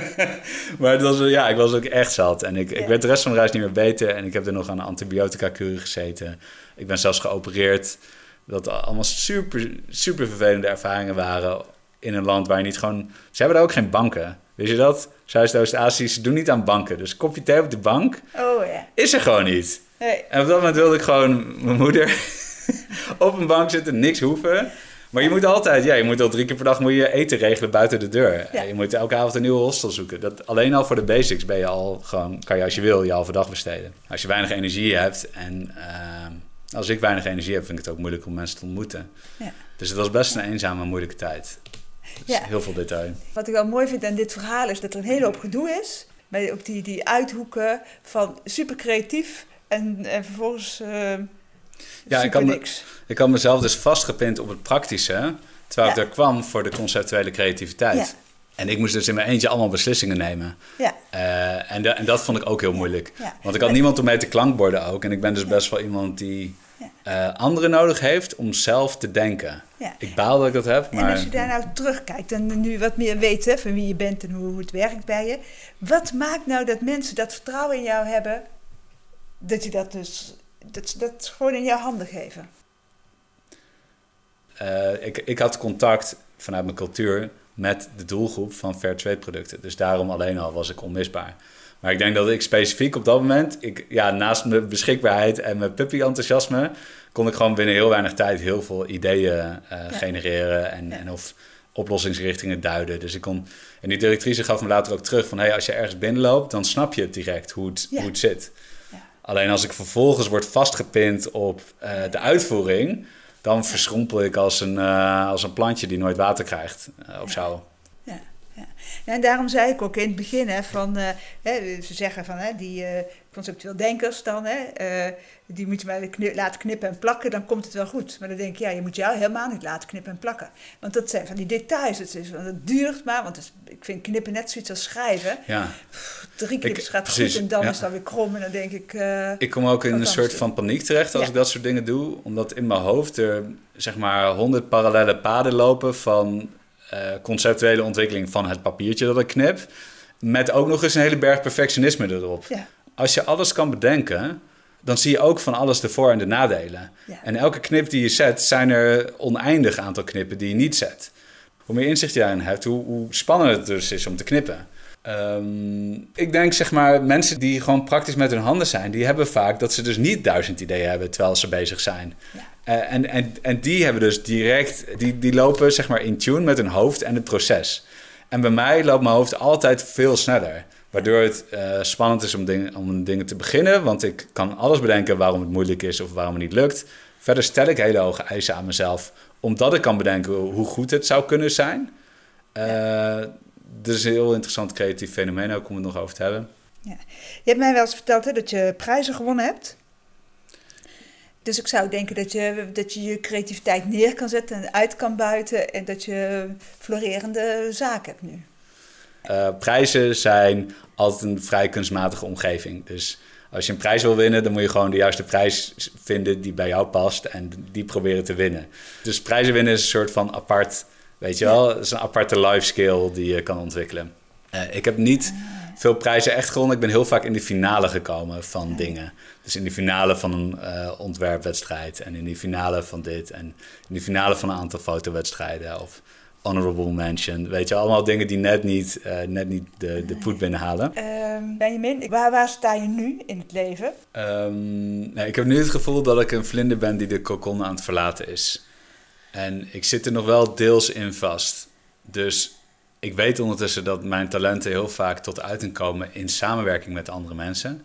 [laughs] maar het was, ja, ik was ook echt zat. En ik, ik werd de rest van de reis niet meer beter. En ik heb er nog aan een antibiotica-kuur gezeten. Ik ben zelfs geopereerd. Dat allemaal super, super vervelende ervaringen waren in een land waar je niet gewoon... Ze hebben daar ook geen banken. Weet je dat? Zuidoost-Azië, ze doen niet aan banken. Dus kopje thee op de bank Oh ja. is er gewoon niet. Nee. En op dat moment wilde ik gewoon mijn moeder [laughs] op een bank zitten, niks hoeven. Maar je moet altijd, ja, je moet al drie keer per dag moet je eten regelen buiten de deur. Ja. Je moet elke avond een nieuwe hostel zoeken. Dat, alleen al voor de basics ben je al gewoon, kan je als je wil, je halve dag besteden. Als je weinig energie hebt en ehm, als ik weinig energie heb, vind ik het ook moeilijk om mensen te ontmoeten. Ja. Dus het was best een eenzame, moeilijke tijd. Dus Ja. heel veel detail. Wat ik wel mooi vind aan dit verhaal is dat er een hele hoop gedoe is. Met ook die, die uithoeken van super creatief en, en vervolgens eh Ja, ik me- niks. Ik had mezelf dus vastgepind op het praktische, terwijl Ja. ik er kwam voor de conceptuele creativiteit. Ja. En ik moest dus in mijn eentje allemaal beslissingen nemen. Ja, Eh, en, en dat vond ik ook heel moeilijk. Ja. Want ik had niemand om mee te klankborden ook. En ik ben dus best wel iemand die eh, anderen nodig heeft om zelf te denken. Ik baal dat ik dat heb, En maar... als je daar nou terugkijkt en nu wat meer weet hè, van wie je bent en hoe het werkt bij je. Wat maakt nou dat mensen dat vertrouwen in jou hebben, dat je dat dus, dat dat gewoon in jouw handen geven? Eh, ik, ik had contact vanuit mijn cultuur met de doelgroep van Fairtrade producten. Dus daarom alleen al was ik onmisbaar. Maar ik denk dat ik specifiek op dat moment, ik, ja, naast mijn beschikbaarheid en mijn puppy-enthousiasme, kon ik gewoon binnen heel weinig tijd heel veel ideeën eh, genereren en, Ja. en of oplossingsrichtingen duiden. Dus ik kon, en die directrice gaf me later ook terug van, hey, als je ergens binnenloopt, dan snap je het direct hoe het, Ja. hoe het zit. Alleen als ik vervolgens word vastgepind op eh, de uitvoering, dan verschrompel ik als een, eh, als een plantje die nooit water krijgt eh, of zo. En daarom zei ik ook in het begin hè, van, eh, hè, ze zeggen van hè, die eh, conceptueel denkers dan, hè, eh, die moet je maar laten knippen en plakken, dan komt het wel goed. Maar dan denk ik, ja, je moet jou helemaal niet laten knippen en plakken. Want dat zijn van die details, het, is, want het duurt maar, want is- ik vind knippen net zoiets als schrijven. Ja. Drie knippers gaat precies, goed en dan ja. is dan weer krom en dan denk ik... Ik kom ook in een soort van paniek terecht als Ja. ik dat soort dingen doe. Omdat in mijn hoofd er zeg maar honderd parallele paden lopen van conceptuele ontwikkeling van het papiertje dat ik knip. Met ook nog eens een hele berg perfectionisme erop. ja, Als je alles kan bedenken, dan zie je ook van alles de voor- en de nadelen. Ja. En elke knip die je zet, zijn er oneindig aantal knippen die je niet zet. Hoe meer inzicht je daarin hebt, hoe, hoe spannender het dus is om te knippen. Ehm, ik denk zeg maar, mensen die gewoon praktisch met hun handen zijn, die hebben vaak dat ze dus niet duizend ideeën hebben terwijl ze bezig zijn. Ja. Eh, en, en, en die hebben dus direct, die, die lopen zeg maar in tune met hun hoofd en het proces. En bij mij loopt mijn hoofd altijd veel sneller. Waardoor het eh, spannend is om, dingen, om dingen te beginnen. Want ik kan alles bedenken waarom het moeilijk is of waarom het niet lukt. Verder stel ik hele hoge eisen aan mezelf. Omdat ik kan bedenken hoe goed het zou kunnen zijn. Eh dus een heel interessant creatief fenomeen ook om het nog over te hebben. ja. Je hebt mij wel eens verteld hè, dat je prijzen gewonnen hebt. Dus ik zou denken dat je, dat je je creativiteit neer kan zetten en uit kan buiten. En dat je florerende zaak hebt nu. Eh, prijzen zijn altijd een vrij kunstmatige omgeving. Dus als je een prijs wil winnen, dan moet je gewoon de juiste prijs vinden die bij jou past en die proberen te winnen. Dus prijzen winnen is een soort van apart, weet je wel, het is een aparte life skill die je kan ontwikkelen. Eh, ik heb niet veel prijzen echt gewonnen. Ik ben heel vaak in de finale gekomen van dingen. Dus in de finale van een eh, ontwerpwedstrijd en in de finale van dit en in de finale van een aantal fotowedstrijden of honorable mention. Weet je, allemaal dingen die net niet, eh, net niet de, de poet binnenhalen. Ehm Benjamin, waar, waar sta je nu in het leven? Ehm, nee, ik heb nu het gevoel dat ik een vlinder ben die de kokon aan het verlaten is. En ik zit er nog wel deels in vast. Dus ik weet ondertussen dat mijn talenten heel vaak tot uiting komen in samenwerking met andere mensen.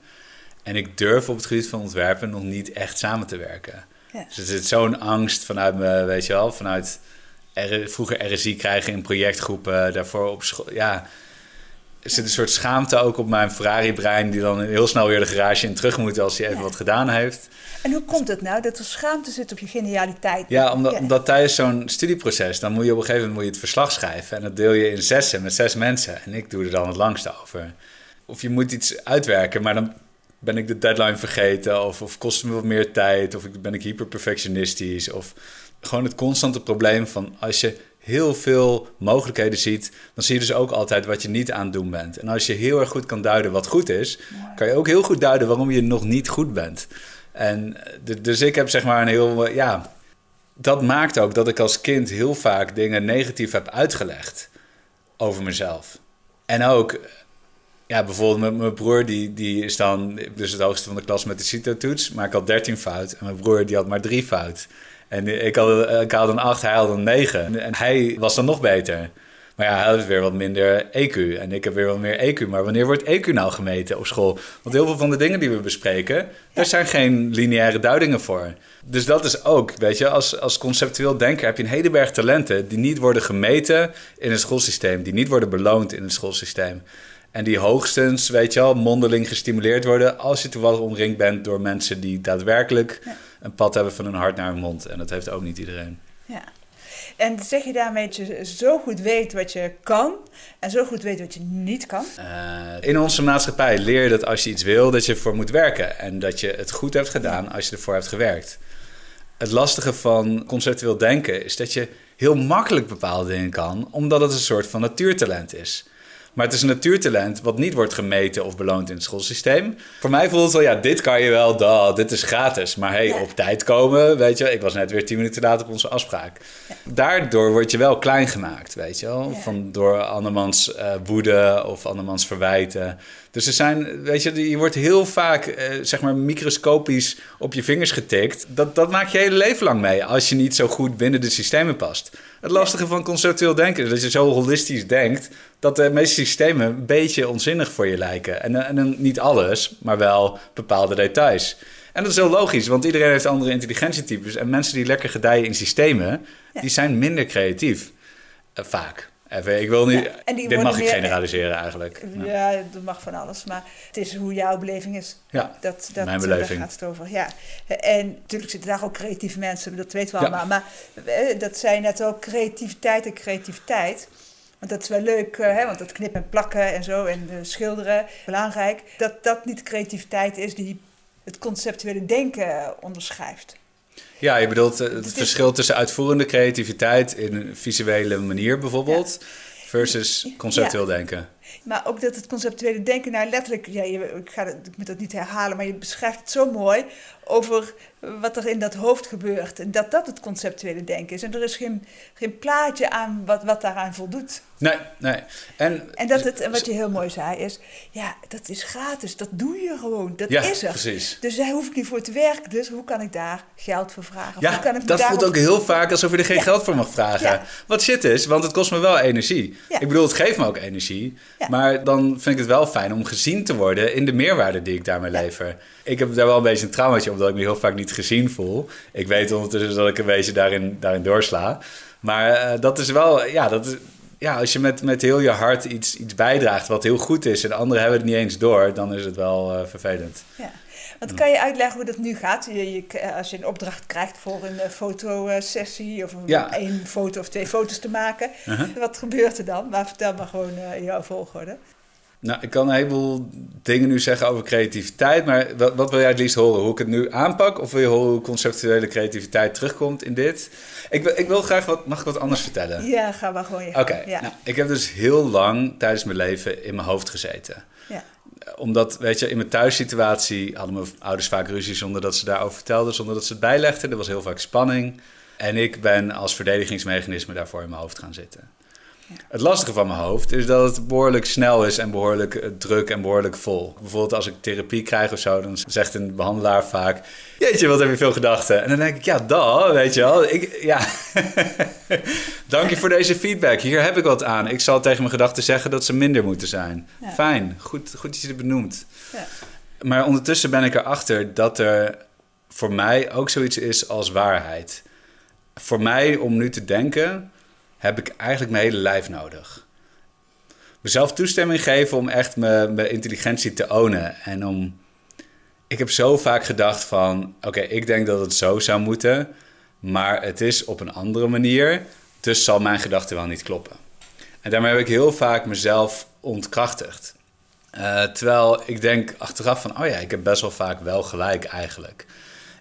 En ik durf op het gebied van ontwerpen nog niet echt samen te werken. Ja. Dus er zit zo'n angst vanuit me, weet je wel, vanuit vroeger RSI krijgen in projectgroepen, daarvoor op school. Ja, zit een soort schaamte ook op mijn Ferrari-brein, die dan heel snel weer de garage in terug moet als hij even Ja. wat gedaan heeft. En hoe komt het nou dat er schaamte zit op je genialiteit? Ja, omdat, omdat tijdens zo'n studieproces, dan moet je op een gegeven moment moet je het verslag schrijven. En dat deel je in zessen met zes mensen. En ik doe er dan het langste over. Of je moet iets uitwerken, maar dan ben ik de deadline vergeten? Of, of kost het me wat meer tijd? Of ben ik hyperperfectionistisch? Of gewoon het constante probleem van als je heel veel mogelijkheden ziet, dan zie je dus ook altijd wat je niet aan het doen bent. En als je heel erg goed kan duiden wat goed is, kan je ook heel goed duiden waarom je nog niet goed bent. En dus ik heb zeg maar een heel, ja, dat maakt ook dat ik als kind heel vaak dingen negatief heb uitgelegd over mezelf. En ook, ja, bijvoorbeeld met mijn broer, die, die is dan dus het hoogste van de klas met de CITO-toets, maar ik had 13 fout. En mijn broer, die had maar 3 fout. En ik had, ik had een 8, hij had een 9. En hij was dan nog beter. Maar ja, hij had weer wat minder EQ. En ik heb weer wat meer EQ. Maar wanneer wordt EQ nou gemeten op school? Want heel veel van de dingen die we bespreken, daar zijn geen lineaire duidingen voor. Dus dat is ook, weet je, als, als conceptueel denker heb je een hele berg talenten die niet worden gemeten in het schoolsysteem, die niet worden beloond in het schoolsysteem. En die hoogstens, weet je wel, mondeling gestimuleerd worden als je toevallig omringd bent door mensen die daadwerkelijk een pad hebben van hun hart naar hun mond. En dat heeft ook niet iedereen. Ja. En zeg je daarmee dat je zo goed weet wat je kan en zo goed weet wat je niet kan? Uh, in onze maatschappij leer je dat als je iets wil, dat je ervoor moet werken. En dat je het goed hebt gedaan als je ervoor hebt gewerkt. Het lastige van conceptueel denken is dat je heel makkelijk bepaalde dingen kan, omdat het een soort van natuurtalent is. Maar het is een natuurtalent wat niet wordt gemeten of beloond in het schoolsysteem. Voor mij voelt het wel, ja, dit kan je wel, da, dit is gratis. Maar hey, op tijd komen, weet je, ik was net weer tien minuten later op onze afspraak. Daardoor word je wel klein gemaakt, weet je wel. Van, door andermans uh, woede of andermans verwijten. Dus er zijn, weet je, je wordt heel vaak, eh, zeg maar, microscopisch op je vingers getikt. Dat, dat maak je hele leven lang mee als je niet zo goed binnen de systemen past. Het lastige van conceptueel denken is dat je zo holistisch denkt dat de meeste systemen een beetje onzinnig voor je lijken. En, en niet alles, maar wel bepaalde details. En dat is heel logisch, want iedereen heeft andere intelligentietypes. En mensen die lekker gedijen in systemen, die zijn minder creatief. Uh, vaak. Even, ik wil niet. dit mag ik generaliseren eigenlijk. Ja, dat mag van alles. Maar het is hoe jouw beleving is. Ja, dat, dat, mijn beleving. Daar gaat het over. Ja. En natuurlijk zitten daar ook creatieve mensen, dat weten we allemaal. Maar eh, dat zijn net ook creativiteit en creativiteit. Want dat is wel leuk, hè, want dat knippen en plakken en zo en schilderen, belangrijk. Dat dat niet creativiteit is die het conceptuele denken onderschrijft. Ja, je bedoelt eh, het, verschil tussen uitvoerende creativiteit in een visuele manier bijvoorbeeld, versus conceptueel denken. Maar ook dat het conceptuele denken, nou letterlijk, ja, je, ik, ga ik moet dat niet herhalen, maar je beschrijft het zo mooi over wat er in dat hoofd gebeurt. En dat dat het conceptuele denken is. En er is geen, geen plaatje aan wat, wat daaraan voldoet. Nee, nee. En, en, dat het, en wat je heel mooi zei is, ja, dat is gratis. Dat doe je gewoon. Dat ja, is er. precies. Dus daar hoef ik niet voor te werken. Dus hoe kan ik daar geld voor vragen? Ja, hoe kan ik dat voelt ook heel vaak alsof je er geen geld voor mag vragen. Wat shit is, want het kost me wel energie. Ik bedoel, het geeft me ook energie. Maar dan vind ik het wel fijn om gezien te worden in de meerwaarde die ik daarmee lever. Ik heb daar wel een beetje een traumaatje omdat ik me heel vaak niet gezien voel. Ik weet ondertussen dat ik een beetje daarin, daarin doorsla. Maar uh, dat is wel, ja, dat is, ja, als je met, met heel je hart iets, iets bijdraagt wat heel goed is en anderen hebben het niet eens door, dan is het wel uh, vervelend. Ja. Want kan je uitleggen hoe dat nu gaat? Je, je, als je een opdracht krijgt voor een uh, fotosessie of ja. één foto of twee foto's te maken, uh -huh. wat gebeurt er dan? Maar vertel maar gewoon uh, jouw volgorde. Nou, ik kan een heleboel dingen nu zeggen over creativiteit, maar wat, wat, wil jij het liefst horen? Hoe ik het nu aanpak of wil je horen hoe conceptuele creativiteit terugkomt in dit? Ik, wil, ik wil graag wat, mag ik wat anders vertellen? Ja, ga maar gewoon. Oké, ja. nou, ik heb dus heel lang tijdens mijn leven in mijn hoofd gezeten. Ja. Omdat, weet je, in mijn thuissituatie hadden mijn ouders vaak ruzie zonder dat ze daarover vertelden, zonder dat ze het bijlegden. Er was heel vaak spanning. En ik ben als verdedigingsmechanisme daarvoor in mijn hoofd gaan zitten. Het lastige van mijn hoofd is dat het behoorlijk snel is en behoorlijk eh, druk en behoorlijk vol. Bijvoorbeeld als ik therapie krijg of zo, dan zegt een behandelaar vaak... Jeetje, wat heb je veel gedachten? En dan denk ik, ja, dat, weet je wel. Ik, ja. [laughs] Dank je voor deze feedback. Hier heb ik wat aan. Ik zal tegen mijn gedachten zeggen dat ze minder moeten zijn. Fijn, goed, goed dat je het benoemt. Ja. Maar ondertussen ben ik erachter dat er voor mij ook zoiets is als waarheid. Voor mij om nu te denken heb ik eigenlijk mijn hele lijf nodig. Mezelf toestemming geven om echt mijn, intelligentie te ownen. En om. Ik heb zo vaak gedacht van: oké, ik denk dat het zo zou moeten, maar het is op een andere manier. Dus zal mijn gedachte wel niet kloppen. En daarmee heb ik heel vaak mezelf ontkrachtigd. Uh, terwijl ik denk achteraf van, oh ja, ik heb best wel vaak wel gelijk eigenlijk.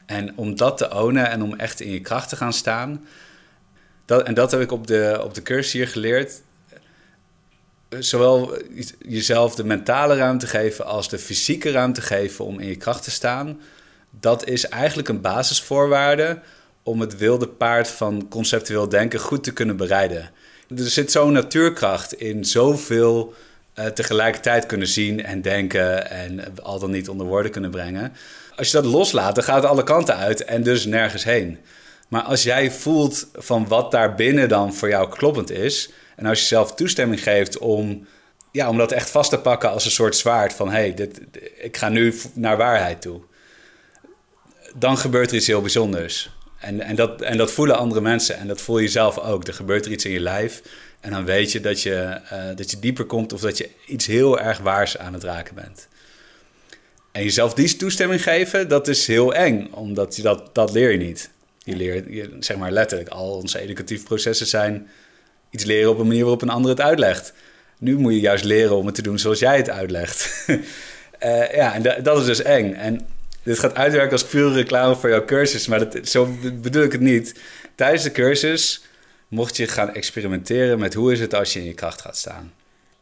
En om dat te ownen en om echt in je kracht te gaan staan, dat, en dat heb ik op de, op de cursus hier geleerd. Zowel jezelf de mentale ruimte geven als de fysieke ruimte geven om in je kracht te staan. Dat is eigenlijk een basisvoorwaarde om het wilde paard van conceptueel denken goed te kunnen bereiden. Er zit zo'n natuurkracht in zoveel uh, tegelijkertijd kunnen zien en denken en al dan niet onder woorden kunnen brengen. Als je dat loslaat, dan gaat het alle kanten uit en dus nergens heen. Maar als jij voelt van wat daar binnen dan voor jou kloppend is, en als je zelf toestemming geeft om, ja, om dat echt vast te pakken als een soort zwaard van hé, hey, ik ga nu naar waarheid toe, dan gebeurt er iets heel bijzonders. En, en, dat, en dat voelen andere mensen en dat voel je zelf ook. Er gebeurt er iets in je lijf en dan weet je dat je, uh, dat je dieper komt of dat je iets heel erg waars aan het raken bent. En jezelf die toestemming geven, dat is heel eng, omdat je dat, dat leer je niet. Je leert, je, zeg maar letterlijk, al onze educatieve processen zijn iets leren op een manier waarop een ander het uitlegt. Nu moet je juist leren om het te doen zoals jij het uitlegt. uh, [laughs] ja, en dat is dus eng. En dit gaat uitwerken als pure reclame voor jouw cursus, maar dat, zo bedoel ik het niet. Tijdens de cursus mocht je gaan experimenteren met hoe is het als je in je kracht gaat staan.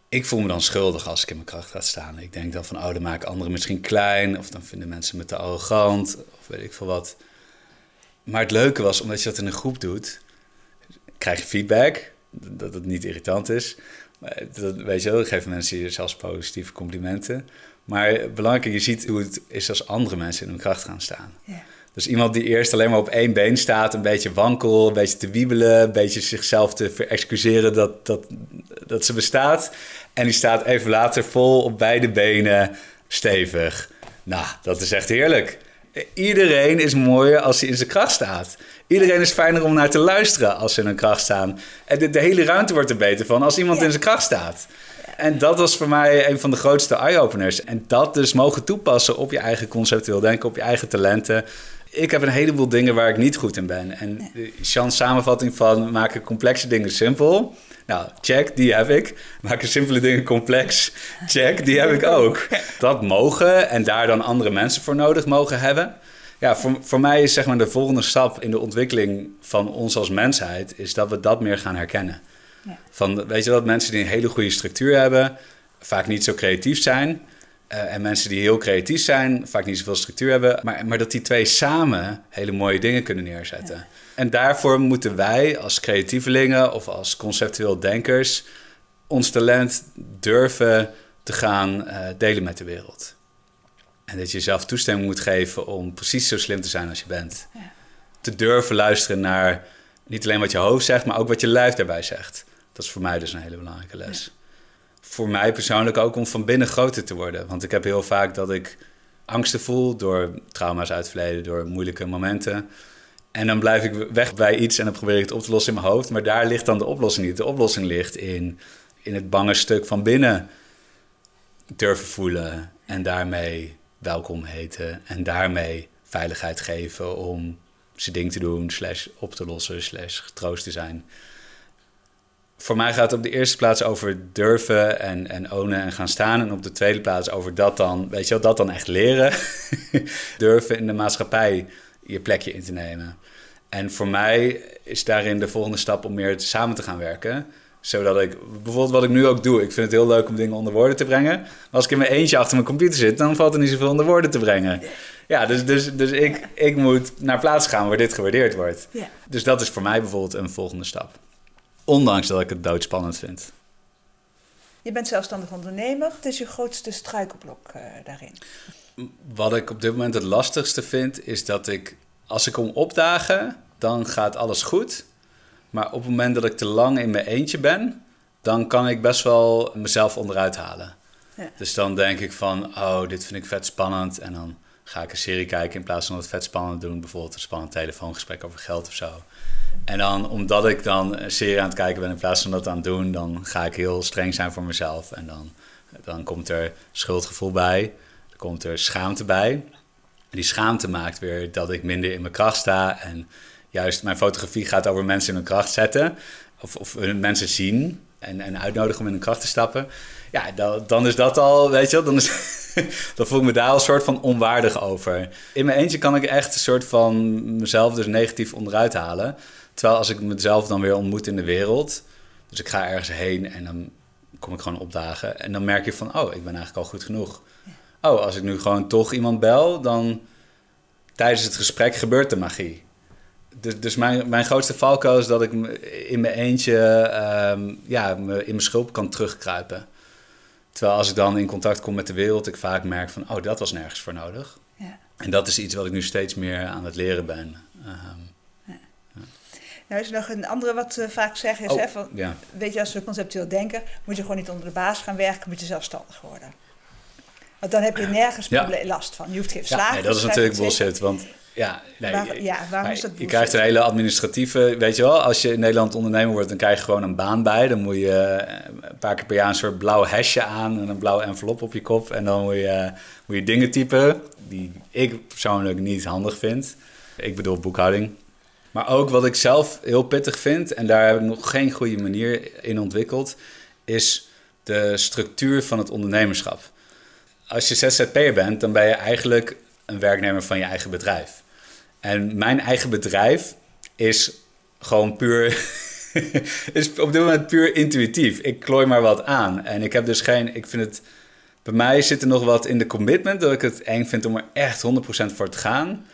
Ik voel me dan schuldig als ik in mijn kracht ga staan. Ik denk dan van, oh, dan maak anderen misschien klein, of dan vinden mensen me te arrogant, of weet ik veel wat. Maar het leuke was, omdat je dat in een groep doet, krijg je feedback, dat het niet irritant is. Dat, weet je wel, dan geven mensen je zelfs positieve complimenten. Maar belangrijk, je ziet hoe het is als andere mensen in hun kracht gaan staan. Ja. Dus iemand die eerst alleen maar op één been staat, een beetje wankel, een beetje te wiebelen, een beetje zichzelf te verexcuseren dat, dat, dat ze bestaat. En die staat even later vol op beide benen, stevig. Nou, dat is echt heerlijk. Iedereen is mooier als hij in zijn kracht staat. Iedereen is fijner om naar te luisteren als ze in hun kracht staan. En de, de hele ruimte wordt er beter van als iemand in zijn kracht staat. En dat was voor mij een van de grootste eye-openers. En dat dus mogen toepassen op je eigen conceptueel denken, op je eigen talenten. Ik heb een heleboel dingen waar ik niet goed in ben. En Sean's samenvatting van maken complexe dingen simpel. Nou, check, die heb ik. Maken simpele dingen complex. Check, die heb ik ook. [laughs] Dat mogen en daar dan andere mensen voor nodig mogen hebben. Ja, voor, voor mij is zeg maar de volgende stap in de ontwikkeling van ons als mensheid... is dat we dat meer gaan herkennen. Van, weet je dat mensen die een hele goede structuur hebben, vaak niet zo creatief zijn. Uh, en mensen die heel creatief zijn, vaak niet zoveel structuur hebben. Maar, maar dat die twee samen hele mooie dingen kunnen neerzetten. En daarvoor moeten wij als creatievelingen of als conceptueel denkers ons talent durven te gaan uh, delen met de wereld. En dat je jezelf toestemming moet geven om precies zo slim te zijn als je bent. Ja. Te durven luisteren naar niet alleen wat je hoofd zegt, maar ook wat je lijf daarbij zegt. Dat is voor mij dus een hele belangrijke les. Voor mij persoonlijk ook om van binnen groter te worden. Want ik heb heel vaak dat ik angsten voel door trauma's uit het verleden, door moeilijke momenten. En dan blijf ik weg bij iets en dan probeer ik het op te lossen in mijn hoofd. Maar daar ligt dan de oplossing niet. De oplossing ligt in, in het bange stuk van binnen durven voelen. En daarmee welkom heten. En daarmee veiligheid geven om zijn ding te doen, slash op te lossen, slash getroost te zijn voor mij gaat het op de eerste plaats over durven en, en ownen en gaan staan. En op de tweede plaats over dat dan, weet je wel, dat dan echt leren. [laughs] durven in de maatschappij je plekje in te nemen. En voor mij is daarin de volgende stap om meer samen te gaan werken. Zodat ik, bijvoorbeeld wat ik nu ook doe, ik vind het heel leuk om dingen onder woorden te brengen. Maar als ik in mijn eentje achter mijn computer zit, dan valt er niet zoveel onder woorden te brengen. Ja, dus, dus, dus ik, ik moet naar plaats gaan waar dit gewaardeerd wordt. Ja. Dus dat is voor mij bijvoorbeeld een volgende stap. Ondanks dat ik het doodspannend vind. Je bent zelfstandig ondernemer. Het is je grootste struikelblok uh, daarin. Wat ik op dit moment het lastigste vind, is dat ik, als ik kom opdagen, dan gaat alles goed. Maar op het moment dat ik te lang in mijn eentje ben, dan kan ik best wel mezelf onderuit halen. Ja. Dus dan denk ik van, oh, dit vind ik vet spannend. En dan ga ik een serie kijken in plaats van het vet spannend doen. Bijvoorbeeld een spannend telefoongesprek over geld of zo. En dan, omdat ik dan een serie aan het kijken ben in plaats van dat aan het doen, dan ga ik heel streng zijn voor mezelf. En dan, dan komt er schuldgevoel bij, er komt er schaamte bij. En die schaamte maakt weer dat ik minder in mijn kracht sta. En juist mijn fotografie gaat over mensen in hun kracht zetten. Of, of mensen zien en, en uitnodigen om in hun kracht te stappen. Ja, dan, dan is dat al, weet je wel, dan, [laughs] dan voel ik me daar al een soort van onwaardig over. In mijn eentje kan ik echt een soort van mezelf dus negatief onderuit halen. Terwijl als ik mezelf dan weer ontmoet in de wereld, dus ik ga ergens heen en dan kom ik gewoon opdagen. En dan merk je van, oh, ik ben eigenlijk al goed genoeg. Oh, als ik nu gewoon toch iemand bel, dan tijdens het gesprek gebeurt de magie. Dus, dus mijn, mijn grootste valkuil is dat ik in mijn eentje ehm, ja, in mijn schulp kan terugkruipen. Terwijl als ik dan in contact kom met de wereld, ik vaak merk van, oh, dat was nergens voor nodig. Ja. En dat is iets wat ik nu steeds meer aan het leren ben. Um, nou is er nog een andere wat we vaak zeggen is, oh, hè, van, weet je, als we conceptueel denken, moet je gewoon niet onder de baas gaan werken, moet je zelfstandig worden. Want dan heb je nergens last van. Je hoeft geen slagen. Ja, nee, dat is natuurlijk bullshit, want ja, nee, ja waarom is dat Je krijgt een hele administratieve, weet je wel, als je in Nederland ondernemer wordt, dan krijg je gewoon een baan bij. Dan moet je eh, een paar keer per jaar een soort blauw hesje aan en een blauwe envelop op je kop. En dan moet je, moet je dingen typen die ik persoonlijk niet handig vind. Ik bedoel boekhouding. Maar ook wat ik zelf heel pittig vind, en daar heb ik nog geen goede manier in ontwikkeld, is de structuur van het ondernemerschap. Als je ZZP'er bent, dan ben je eigenlijk een werknemer van je eigen bedrijf. En mijn eigen bedrijf is gewoon puur. [laughs] is op dit moment puur intuïtief. Ik klooi maar wat aan. En ik heb dus geen. Ik vind het. Bij mij zit er nog wat in de commitment dat ik het eng vind om er echt 100% voor te gaan.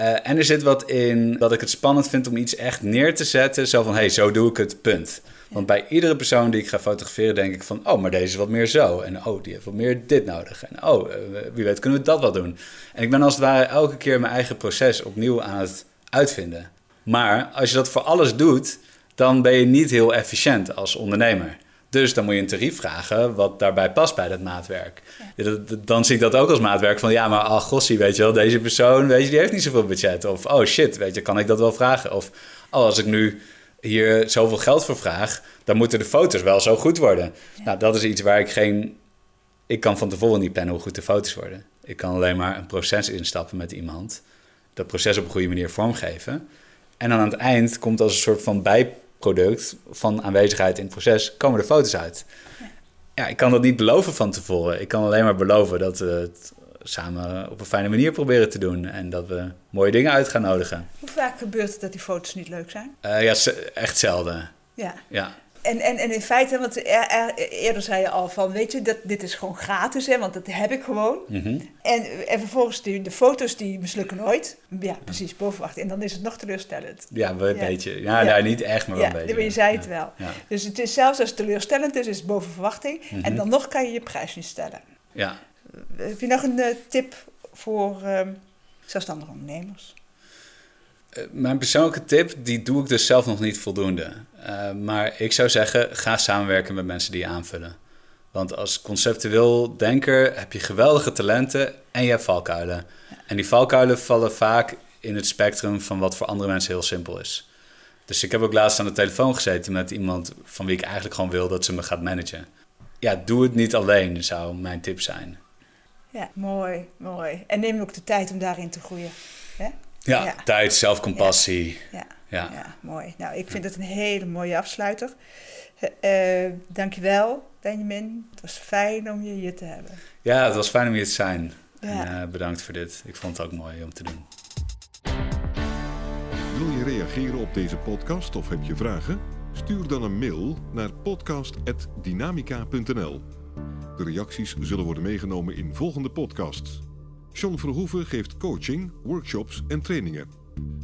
Uh, en er zit wat in dat ik het spannend vind om iets echt neer te zetten. Zo van, hey, zo doe ik het, punt. Want bij iedere persoon die ik ga fotograferen, denk ik van... oh, maar deze is wat meer zo. En oh, die heeft wat meer dit nodig. En oh, eh, wie weet kunnen we dat wel doen. En ik ben als het ware elke keer mijn eigen proces opnieuw aan het uitvinden. Maar als je dat voor alles doet, dan ben je niet heel efficiënt als ondernemer. Dus dan moet je een tarief vragen wat daarbij past bij dat maatwerk. dan zie ik dat ook als maatwerk van ja, maar ach gossie, weet je wel, deze persoon, weet je, die heeft niet zoveel budget. Of oh shit, weet je, kan ik dat wel vragen? Of oh, als ik nu hier zoveel geld voor vraag, dan moeten de foto's wel zo goed worden. Nou, dat is iets waar ik geen. Ik kan van tevoren niet plannen hoe goed de foto's worden. Ik kan alleen maar een proces instappen met iemand, dat proces op een goede manier vormgeven. En dan aan het eind komt als een soort van bijproduct van aanwezigheid in het proces, komen de foto's uit. Ja, ik kan dat niet beloven van tevoren. Ik kan alleen maar beloven dat we het samen op een fijne manier proberen te doen. En dat we mooie dingen uit gaan nodigen. Hoe vaak gebeurt het dat die foto's niet leuk zijn? Uh, ja, echt zelden. Ja. ja. En, en, en in feite, want eerder zei je al van, weet je, dat, dit is gewoon gratis, hè, want dat heb ik gewoon. Mhm. en, en vervolgens die, de foto's die mislukken nooit. Ja, precies, bovenwacht. En dan is het nog teleurstellend. Ja, een ja. beetje. Ja, ja. niet echt, maar wel een beetje. Ja, je zei het wel. Dus het is zelfs als het teleurstellend is, is het boven verwachting. En mhm. dan nog kan je je prijs niet stellen. Ja, heb je nog een eh, tip voor ehm, zelfstandige ondernemers? Eh, mijn persoonlijke tip, die doe ik dus zelf nog niet voldoende. Uh, maar ik zou zeggen, ga samenwerken met mensen die je aanvullen. Want als conceptueel denker heb je geweldige talenten en je hebt valkuilen. En die valkuilen vallen vaak in het spectrum van wat voor andere mensen heel simpel is. Dus ik heb ook laatst aan de telefoon gezeten met iemand van wie ik eigenlijk gewoon wil dat ze me gaat managen. Ja, doe het niet alleen, zou mijn tip zijn. Ja, mooi, mooi. En neem ook de tijd om daarin te groeien. Hè? Ja, ja, tijd, zelfcompassie. Ja. Ja. Ja. mooi. Nou, ik vind het een hele mooie afsluiter. Uh, dankjewel, Benjamin. Het was fijn om je hier te hebben. Ja, het was fijn om hier te zijn. En, uh, bedankt voor dit. Ik vond het ook mooi om te doen. Wil je reageren op deze podcast of heb je vragen? Stuur dan een mail naar podcast.dynamica.nl. De reacties zullen worden meegenomen in volgende podcasts. John Verhoeven geeft coaching, workshops en trainingen.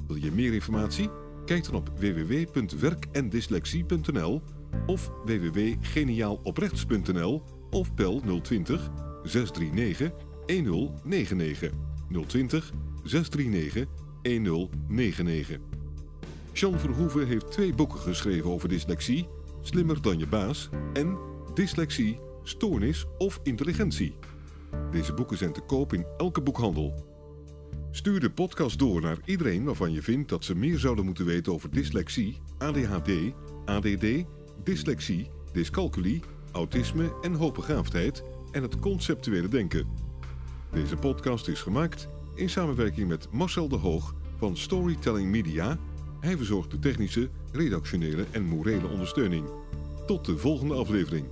Wil je meer informatie? Kijk dan op www.werkendyslexie.nl of www.geniaaloprechts.nl of bel 020 639 1099 020 639 1099. John Verhoeven heeft twee boeken geschreven over dyslexie: Slimmer dan je baas en Dyslexie stoornis of intelligentie. Deze boeken zijn te koop in elke boekhandel. Stuur de podcast door naar iedereen waarvan je vindt dat ze meer zouden moeten weten over dyslexie, ADHD, ADD, dyslexie, dyscalculie, autisme en hoogbegaafdheid en het conceptuele denken. Deze podcast is gemaakt in samenwerking met Marcel de Hoog van Storytelling Media. Hij verzorgt de technische, redactionele en morele ondersteuning. Tot de volgende aflevering.